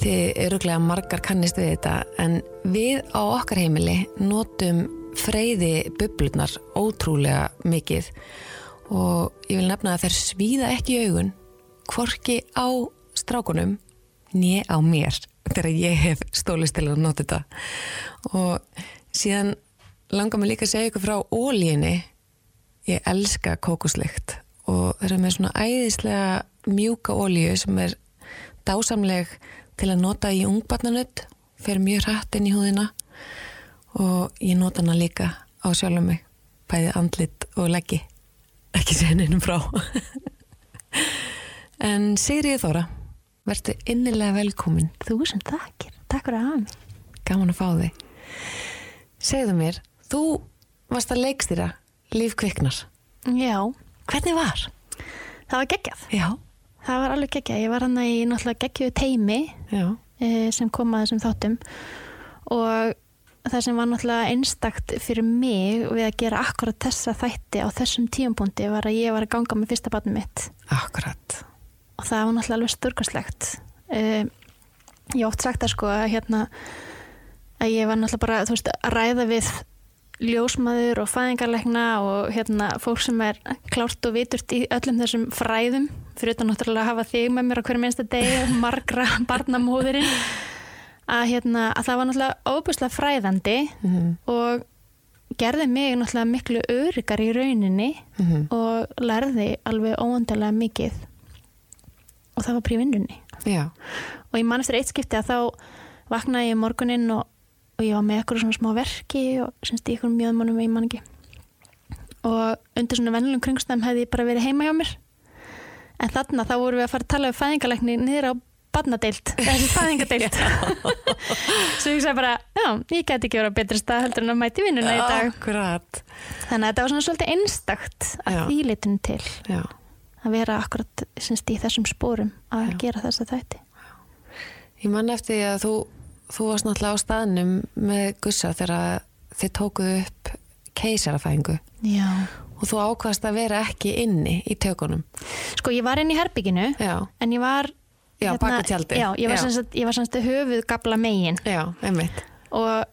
Þið öruglega margar kannist við þetta, en við á okkar heimili notum freyði bublurnar ótrúlega mikið og ég vil nefna að þær svíða ekki í augun, hvorki á strákunum né á mér þegar ég hef stólist til að nota þetta. Og síðan langar mig líka að segja ykkur frá ólíinni ég elska kókuslykt og það er með svona æðislega mjúka ólíu sem er dásamleg til að nota í ungbarnanutt fer mjög hratt inn í húðina og ég nota hana líka á sjálfum mig bæði andlit og leggi. Ekki segja neinum frá. En Sigriði Þóra verður innilega velkomin. Þú sem takkir, takk fyrir að hafa mig. gaman að fá þig. Segðu mér, þú varst að leikstýra Líf kviknar. Já, hvernig var? það var geggjað. Já, Það var alveg geggjað. Ég var hann í náttúrulega geggjuðu teimi já, e, sem kom að þessum þáttum. Og það sem var náttúrulega einstakt fyrir mig við að gera akkurat þessa þætti á þessum tíumpunkti var að ég var að ganga með fyrsta barnum mitt. Akkurat og það var náttúrulega alveg störkarslegt uh, ég hef oft sagt það sko að hérna að ég var náttúrulega bara veist að ræða við ljósmaður og fæðingarleikna og hérna fólk sem er klárt og viturt í öllum þessum fræðum fyrir utan náttúrulega að hafa þig með mér á hverju minnsta degi og margra barnamóðurinn að hérna að það var náttúrulega óbúslega fræðandi mm og gerði mig náttúrulega miklu öryggar í rauninni -hmm. og lærði alveg óvandalega mikið og það var prívinnunni og ég man eftir eitt skipti að þá vaknaði ég morguninn og, og ég var með eitthvað svona smá verki og semst í eitthvað mjöðmannum ég man ekki. Og undir svona vennilegum kringstæðum hefði ég bara verið heima hjá mér. En þarna þá vorum við að fara að tala um fæðingalækni niður á badnadeild þessi fæðingadeild svo ég sagði bara, já, ég geti ekki verið á betri stað heldur en að mæti vinnuna í dag. Akkurat. Þannig að þetta var svona svolítið einstakt að því litinu til. Já, að vera akkurat semst í þessum spórum að Já. gera þessa þætti ég man eftir að þú þú varst náttúrulega á staðnum með Gussa þegar þið tókuðu upp keisarafæðingu Já. og þú ákvast að vera ekki inni í tökunum Sko ég var inn í herbygginu Já, en ég var Já, bak við tjaldið. Já, ég var Já. sem sagt, ég var sem sagt höfuð gabla megin já, einmitt og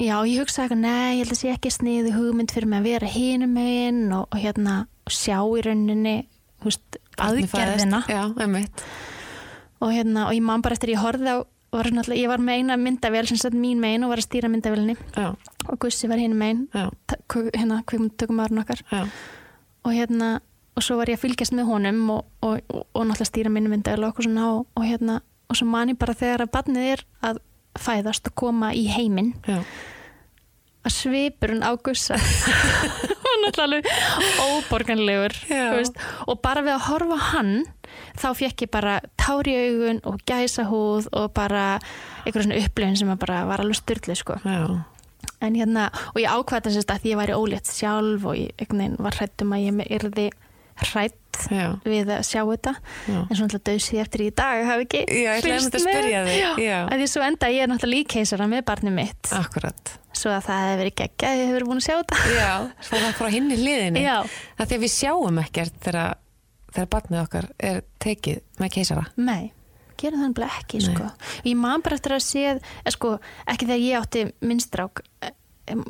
já, ég hugsaði eitthvað, nei, ég held að sé ekki sniði hugmynd fyrir mig að vera hinum megin og, og hérna og sjá í rauninni fæðist. aðgerðina. Já, og hérna, og ég man bara eftir ég horfði á var náttúrulega, ég var með eina myndavél sem satt mín megin og var að stýra myndavélinni. Já, og Gussi var hinum megin. Hérna, tökum maðurinn okkar. Já, og hérna og svo var ég að fylgjast með honum og, og, og, og náttúrulega stýra minni myndavél og okkur svona og, og hérna og svo man ég bara þegar að barnið er að fæðast og koma í heiminn já. að svipurinn á gussa var náttúrulega alveg óborganlegur og bara við að horfa hann þá fekk ég bara tár í augun og gæsahúð og bara einhverjum svona upplifin sem bara var alveg styrli sko. já. en hérna, og ég ákvæða þess að því ég væri ólétt sjálf og ég var hrættum að ég yrði hrætt Já. við að sjá þetta Já. en svo náttúrulega döðs ég eftir í dag hafi ekki að með. að því svo enda ég er náttúrulega líkeisara með barnið mitt Akkurat. svo að það hefur verið geggja ég hefur búin að sjá þetta Já, svo það frá hinni hliðinni. Já. Það því að við sjáum ekkert þegar, þegar barnið okkar er tekið með keisara. Nei, gerum það nefnilega ekki Nei. sko. Ég man bara eftir að séð eh, sko, ekki þegar ég átti minnstrák eh,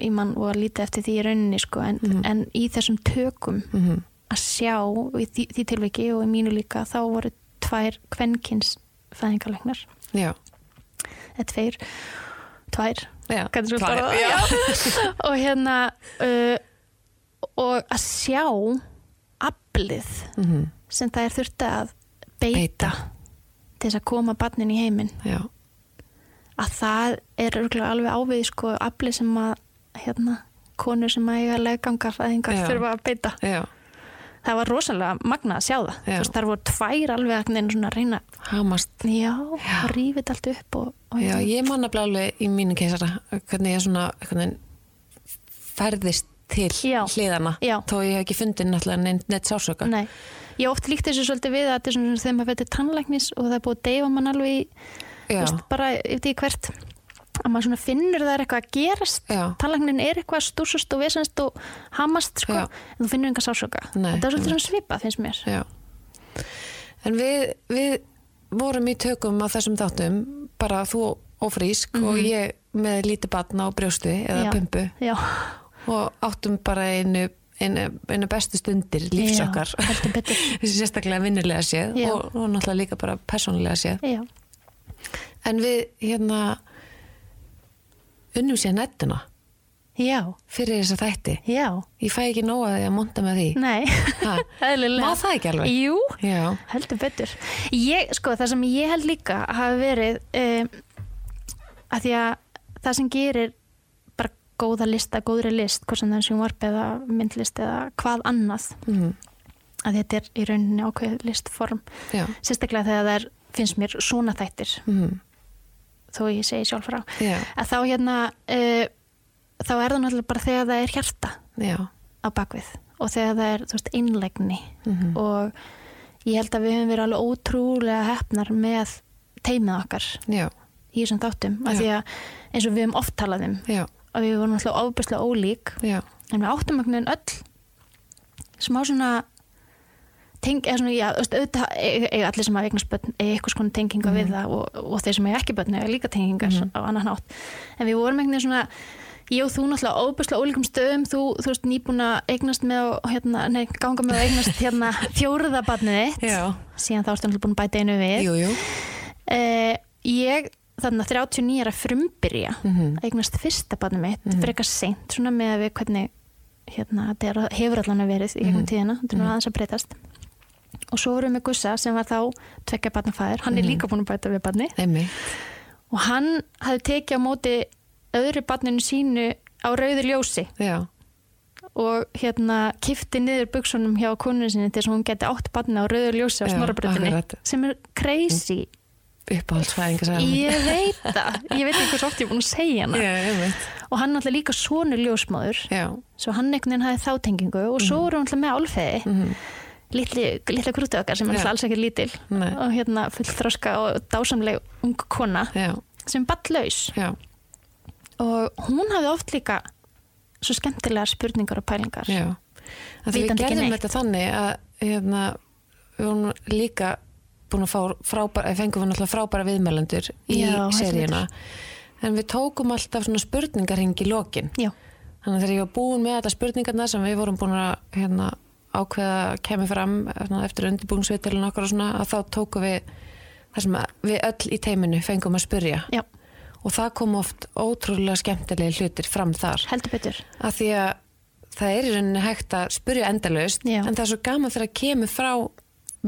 ég man og að líta eftir því í rauninni sko, en, Mhm. en í þessum tökum Mm að sjá í því, því tilviki og í mínu líka þá voru tvær kvenkins fæðingalegnar Já. eða tveir, tvær Já. Tvær, já. Og hérna uh, og að sjá aflið Mm sem það er þurfti að beita, Beita. til þess að koma barnin í heiminn að það er alveg ávið sko aflið sem að hérna, konur sem að eiga legganga fæðingar Já. þurfa að beita Já. Það var rosalega magna að sjá það veist, þar voru tvær alveg að reyna Hamast. já, og rífið allt upp og, og Já, ég man nefnilega alveg í mínu keisara hvernig ég svona hvernig ferðist til Já. hliðana Já. þó ég hef ekki fundið náttúrulega neitt, sásöka. Nei, ég oft líkt þessu svolítið við að þetta er svona þegar maður veitir tannlæknis og það er búið að deyfa mann alveg í, veist, bara yfir því hvert að maður svona finnur það er eitthvað að gerast. Tannlæknin er eitthvað að stúsast og vesast og hamast sko, en þú finnur enga sásöka þetta er svolítið svona svipað finnst mér. Já. En við, við vorum í tökum á þessum þáttum bara þú ófrísk og ég með lítið batna á brjóstu eða Já. pumpu. Já, og áttum bara einu, einu, einu bestu stundir betur. sérstaklega vinnulega séð og, og náttúrulega líka bara persónulega séð. Já, en við hérna unnum sér nettuna já, fyrir þessa þætti. Já. Ég fæ ekki nóga því að monta með því. Nei, eðlilega. Má það ekki alveg? Jú, Já, heldur betur. Ég, sko, það sem ég held líka hafi verið um, að því að það sem gerir bara góða lista, góðri list hvort sem það er sjónvarp eða myndlist eða hvað annað mm, að þetta er í rauninni ákveð listform. Já, sérstaklega þegar það er, finnst mér svona þættir. Mm, þó ég segi sjálf frá já, að þá hérna uh, þá er það náttúrulega bara þegar það er hjarta já. á bakvið og þegar það er, veist, innlegni. Mhm. og ég held að við höfum verið alveg ótrúlega hefnar með teimið okkar Já, í þessum þáttum. Af því að eins og við höfum oft talað um að við vorum alltaf ofbærslega ólík. En við áttum einhvern veginn öll smá svona teng, eða svona, já, auðvitað eiga allir sem hafa eignast börn eiga eitthvað svona tenginga við það og, og þeir sem eiga ekki börn eiga líka tengingar á annan hátt. En við vorum einhvern veginn svona ég og þú náttúrulega óbærslega ólíkum stöðum þú, þú veist, nýbúin að eignast með og hérna, nei, ganga með og eignast hérna fjóruða barnið þitt. Síðan þá ertu náttúrulega búin að bæta einu við. Jú, jú. Uh, ég þannig að 39 er að frumbyrja Mhm. að eignast fyrsta barnið mitt frekar seint svona með að við hvernig hérna, þetta hefur allan að verið í gegnum tíðina, þetta er nú aðeins að breytast og svo vorum við Gussa sem var þá tvekja barnafæður, hann er líka búin að bæta við barni og hann hafði tekið á móti öðru barninu sínu á rauður ljósi. Já, og hérna kifti niður buksunum hjá konunni sinni til þess að hún geti átt barni á rauður ljósi á akkurat. sem er crazy. Uppáhaldsfæðinga sagði Ég veit það, ég veit ekki oft ég er búin að segja hana. Já, og hann náttúrulega líka sonur ljósmáður já, svo hann einhvern veginn hafði þá tengingu og svo voru hann náttúrulega með álfeði mhm, litli, litla krútu okkar sem er náttúrulega alls ekki lítil. Nei. og hérna fullþroska og dásamleg ung kona já, sem ballaus og hún hafði oft líka svo skemmtilegar spurningar og pælingar. Við gerðum þetta þannig að hérna, við vorum líka búin að fá frábæra, fengum við náttúrulega frábæra viðmælendur í seríuna. En við tókum alltaf svona spurningarhing í lokin. Þannig að þegar ég var búin með þetta spurningarna sem við vorum búin að hérna, ákveða að kemur fram svona, eftir undirbúingsvitilin okkar og svona að þá tókum við það sem að við öll í teiminu fengum að spurja já, og það kom oft ótrúlega skemmtilegi hlutir fram þar. Heldur betur. Af því að það er í rauninni hægt að spurja endalaust Já. en það er svo gaman þegar að kemur frá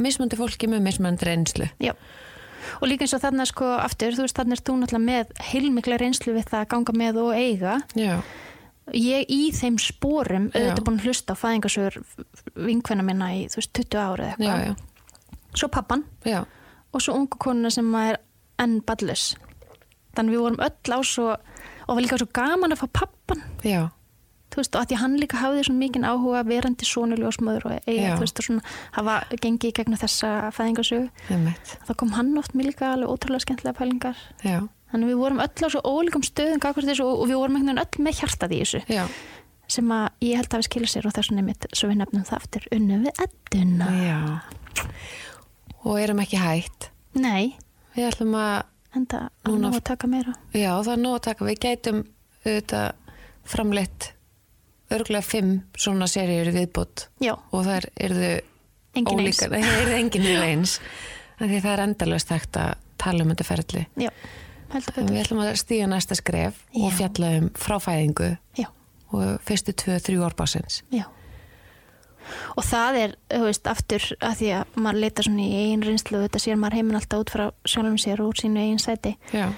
mismöndi fólki með mismöndi reynslu. Já, og líka eins og þarna sko aftur, þú veist þarna er þú náttúrulega með heilmikla reynslu við það að ganga með og eiga. Já, ég í þeim spórum auðvitað búin að hlusta á fæðingasögur vinkvenna minna í þú veist 20 ára eða eitthvað. svo pappan. Já, og svo ungu konuna sem er enn ballus þannig við vorum öll á svo og var líka svo gaman að fá pappan. Já, þú veist, og að því hann líka hafði svo mikinn áhuga verandi svona ljósmöður og eiga, Já. þú veist, og svona hafa gengið í gegnum þessa fæðingasögu þá kom hann oft mér líka alveg ótrúlega skemmtilega pælingar. Já, þannig að við vorum öll á svo ólíkum stöðum þessu og við vorum einhvern veginn öll með hjartað í þessu já, sem að ég held að við skilja sér og þessum nefnitt svo við nefnum það aftur unnu við edduna já. Og erum ekki hægt. Nei, Við ætlum að, en það er nú að taka meira já, það er nóg að taka. Við gætum auðvitað framleitt örgulega fimm svona seríur í viðbútt Já, og yrðu engin eins ólíkar. Það yrðu engin er eins. Því það er endalust hægt að tala um þetta ferli. Já, við ætlum að stíga næsta skref og Já. fjalla um fráfæðingu Já, og fyrstu tvö, þrjú árbásins. já Og það er, þú veist, aftur að því að maður leita svona í eigin reynslu og þetta sér maður heiminn alltaf út frá sjálfum sér og úr sínu eigin sæti Já,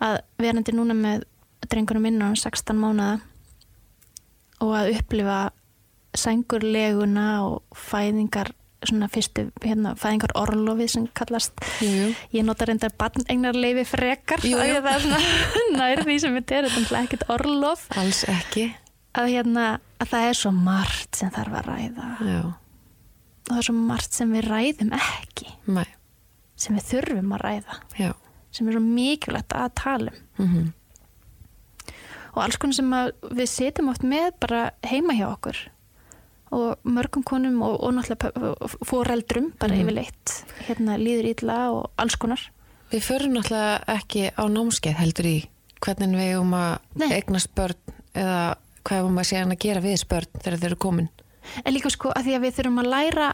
að verandi núna með drengunum minn á 16 mánuða og að upplifa sængurleguna og fæðingar svona fyrstu hérna, fæðingar orlofið sem kallast. Jú, ég nota reyndar barneignarleifi frekar Jú, jú. það er svona nær því sem þetta er þetta er ekkert orlof. Alls ekki. að, hérna, að það er svo margt sem þarf að ræða. Já, og það er svo margt sem við ræðum ekki. Mæ, sem við þurfum að ræða. Já. sem er svo mikilvægt að tala um. Mm og alls konar sem við setjum oft með bara heima hjá okkur og mörgum konum og, og náttúrulega fóreldrum bara Mhm. yfirleitt hérna líður ítla og alls konar Við förum náttúrulega ekki á námskeið heldur í hvernig við um að Nei. eignast börn eða hvað um að sé hann að gera við börn þegar þeir eru komin. en líka sko að því að við þurfum að læra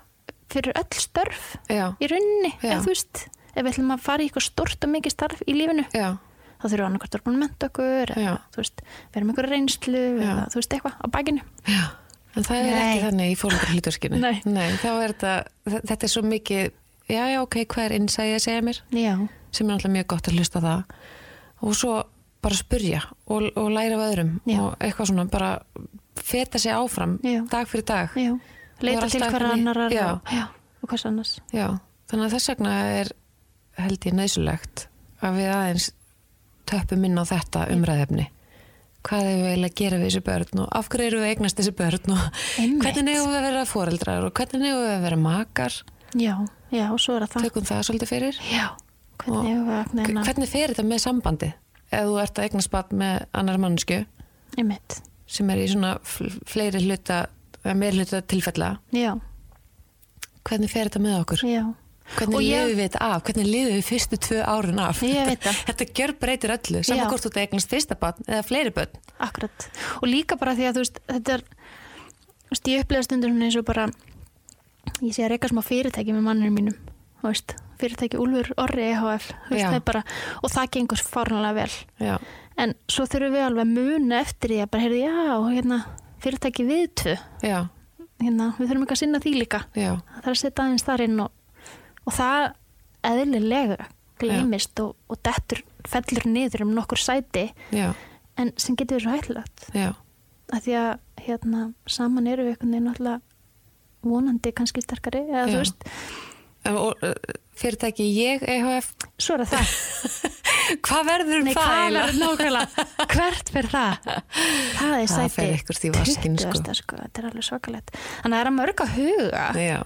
fyrir öll störf Já, í rauninni, Já. ef þú veist ef við ætlum að fara í eitthvað stort og mikið starf í lífinu já, þá þurfum við annarkvært að vera búin að menta okkur eða, þú veist, vera með einhverja reynslu eða þú veist eitthvað á bakinu já. En það er Nei. ekki þannig í fólkur hlutverkinu. Nei. þá er þetta, þetta er svo mikið, já, já, ok, hvað er innsæði að segja mér? já, Sem er náttúrulega mjög gott að hlusta það. Og svo bara spurja og, og læra af öðrum Já. og eitthvað svona bara feta sig áfram Já. dag fyrir dag. já leita er til alltaf hver einhvern veginn- annarar Já. og, og hvers annars Já, þannig að þess vegna er held ég nöðsulegt að við aðeins töppum inn á þetta umræðefni. Hvað er við eiginlega að gera við þessi börn og af hverju eru við eignast þessi börn og Einmitt. hvernig eigum við að vera foreldrar og hvernig eigum við að vera makar. já, já, og svo er það Tökum það svolítið fyrir. já, hvernig hefur neina Hvernig fer þetta með sambandi? Ef þú ert að eignast barn með annar mannsku einmitt, sem er í svona fl- fleiri hluta, meir hluta tilfella, já, hvernig fer þetta með okkur? já Hvernig lifum við þetta af? Hvernig lifum við fyrstu tvö árin af? Það. Þetta gjör breytir öllu, saman hvort þú eignast fyrsta barn eða fleiri börn. akkurat, og líka bara því að þú veist, þetta er þú veist, ég upplega stundur svona eins og bara ég sé að reyka smá fyrirtæki með manninu mínum þú veist, fyrirtæki Úlfur Orri EHF þú veist, það er bara, og það gengur fárnlega vel. Já, en svo þurfum við alveg að muna eftir því að bara, heyrðu, já, hérna fyrirtæki við tvö, já, hérna, við þurfum ekki að sinna því líka. Já, það þarf að setja aðeins þar inn og, og það eðlilega gleymist og, og dettur fellur niður um nokkur sæti já, en sem getur verið svo hættilegt að því að hérna, saman eru við einhvern veginn náttúrulega vonandi kannski sterkari eða Já. þú veist, og, fyrirtæki ég EHF, svo er það. Það hvað verður um það nákvæmlega, hvert fyrir það? Það er Það sæti fer eitthvað í vaskinn, sko. 20. sko, þetta er alveg svakalegt. Þannig að það er að mörg að huga. Já,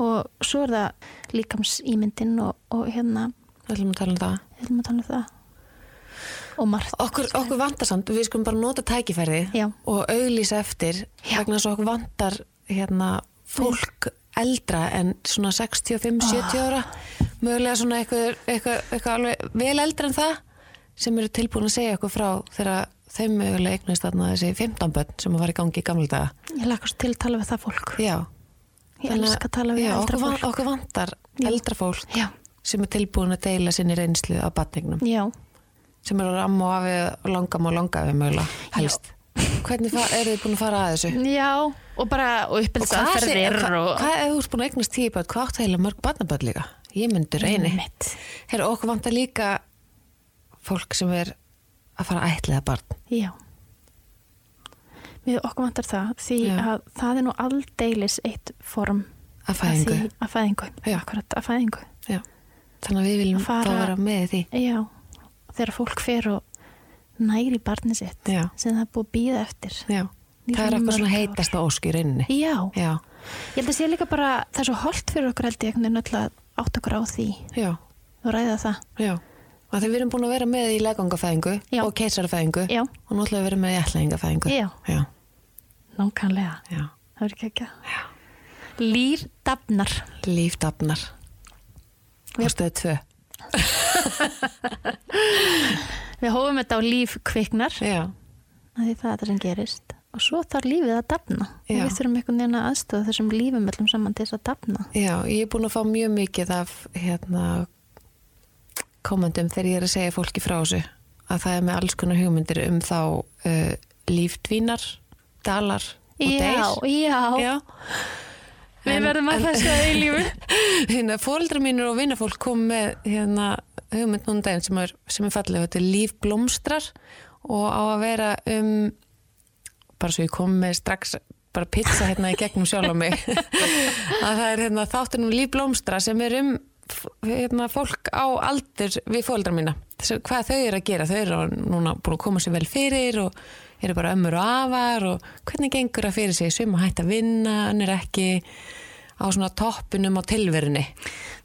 og svo er það líkams ímyndin og, og hérna, við ætlum að tala um það. við erum að tala um það. Og margt. Okkur, okkur vantar samt, við skulum bara nota tækifærið Já. og auglýsa eftir Já. vegna þess að okkur vantar hérna, fólk eldra en svona 65-70 ára. Mögulega svona eitthvað, eitthvað, eitthvað alveg vel eldra en það sem eru tilbúin að segja okkur frá þegar þeim mögulega eignast þarna þessi 15 börn sem var í gangi í gamla daga. Ég lakast til að tala við það fólk. Já, ég Þannig elska að tala við já, eldra fólk okkur vantar Já. eldra fólk já, sem er tilbúin að deila sinni reynslu af batningnum já, sem eru ramma og afi og langam og langafi mögulega helst Hvernig eru þið búin að fara að þessu? já og bara Og uppelsaferðir hvað og, hva, ef þú búin að eignast tíu börn, hvað áttu heila mörg barnabörn líka? Ég myndi reyni. Einmitt. Herra, okkur vantar líka fólk sem er að fara að ætliða barn. Já. Við okkur vantar það því Já. að það er nú aldeilis eitt form Að fæðingu. Að, því, að fæðingu. Akkurat, að fæðingu. Þannig að við viljum Að fara- að vera með því. Já. Þegar fólk fer og næri barni sitt Já. sem það er búið að býða eftir Já, það er eitthvað svona heitast á ósk í rauninni. Já, ég held að sé líka bara það er svo holdt fyrir okkur held ég að átt okkur á því og ræða það já. Þegar við erum búin að vera með í legangafæðingu og keisarafæðingu Já, og að vera með í ætlaðingafæðingu. Já. Já, nákvæmlega, já. það er ekki ekki Lýr dafnar. Lífdafnar. Já. Og stöðu tvö. Við hófum þetta á líf kviknar. Því það er það sem gerist. Og svo þarf lífið að dafna. Við þurfum einhvern veginn að aðstofa þessum lífum öllum saman til þess að dafna. Já, ég er búin að fá mjög mikið af hérna komendum þegar ég er að segja fólki frá þessu. Að það er með alls konar hugmyndir um þá uh, lífdvínar, dalar og deyr. já, Já. við verðum að þessu að eilífu hérna, fóreldrar mínur og vinnafólk kom með hérna, hugmynd núna daginn sem er, sem er fallega, þetta er líf blómstrar og á að vera um bara svo ég kom með strax bara pizza hérna í gegnum sjálf á mig. Að það er hérna, þáttur um líf blómstra sem er um hérna, fólk á aldur við fóreldrar mína. Hvað þau eru að gera, þau eru núna búin að koma sér vel fyrir og eru bara ömmur og afar og hvernig gengur það fyrir sig, suma hægt að vinna önnur ekki á svona toppinum á tilverunni.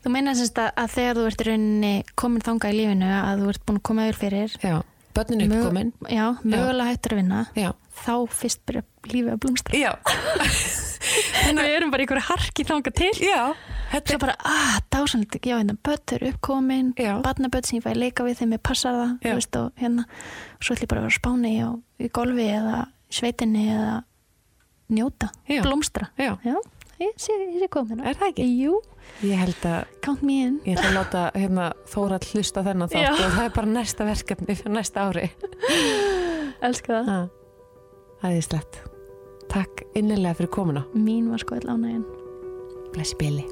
Þú meina semst að, að þegar þú ert rauninni komin þanga í lífinu að þú ert búin að koma yfir fyrir Já, börnin er uppkomin Já, mögulega hættur að vinna Já, þá fyrst byrja lífið að blómstra. Já, en við erum bara einhverju harki þanga til. Já Svo bara, að, dásanlega, já, hérna, börn eru uppkomin, barnabörn sem ég fæ að leika við þeim, ég passar það, þú veist, og hérna, svo ætlum ég bara að vera spáni á, í golfi eða sveitinni eða njóta, Já. blómstra. já, Já, ég sé, ég sé komin. er það ekki? Jú, Ég held að count me in. Ég ætla að láta hérna, Þóra hlusta þennan þátt Já. og það er bara næsta verkefni fyrir næsta ári. Elska það. Það er slett. Takk innilega fyrir komuna. Mín var sko all ánægin. Blessi Bili.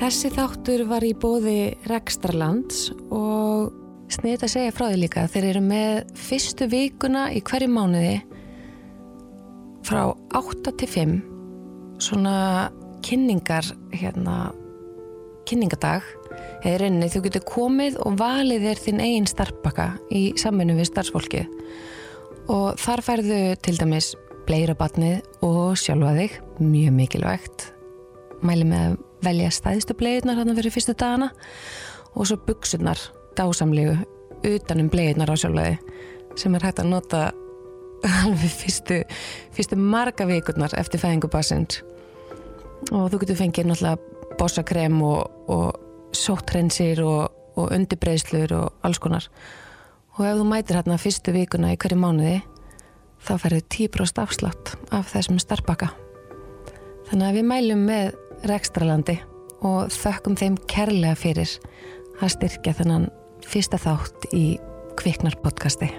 Þessi þáttur var í bóði Rekstralands og sniðið að segja frá því líka. Þeir eru með fyrstu vikuna í hverju mánuði frá 8 til 5 svona kynningar hérna kynningadag eða rauninni þú getur komið og valið þér þinn eigin starfbakka í samvinnu við starfsfólkið og þar færðu til dæmis bleira batnið og sjálfa þig mjög mikilvægt mæli með að velja stæðstu bleiðnar hann fyrir fyrstu dagana og svo buksunar dásamlegu utanum bleiðnar á sjálfa þig sem er hægt að nota alveg fyrstu, fyrstu marga vikurnar eftir fæðingu bassins og þú getur fengið náttúrulega bossakrem og, og sóttrensir og, og undirbreiðslur og alls konar. Og ef þú mætir hérna fyrstu vikuna í hverju mánuði þá færðu 10% afslátt af þessum starfbakka. Þannig að við mælum með rekstralandi og þökkum þeim kærlega fyrir að styrkja þennan fyrsta þátt í Kviknar podcasti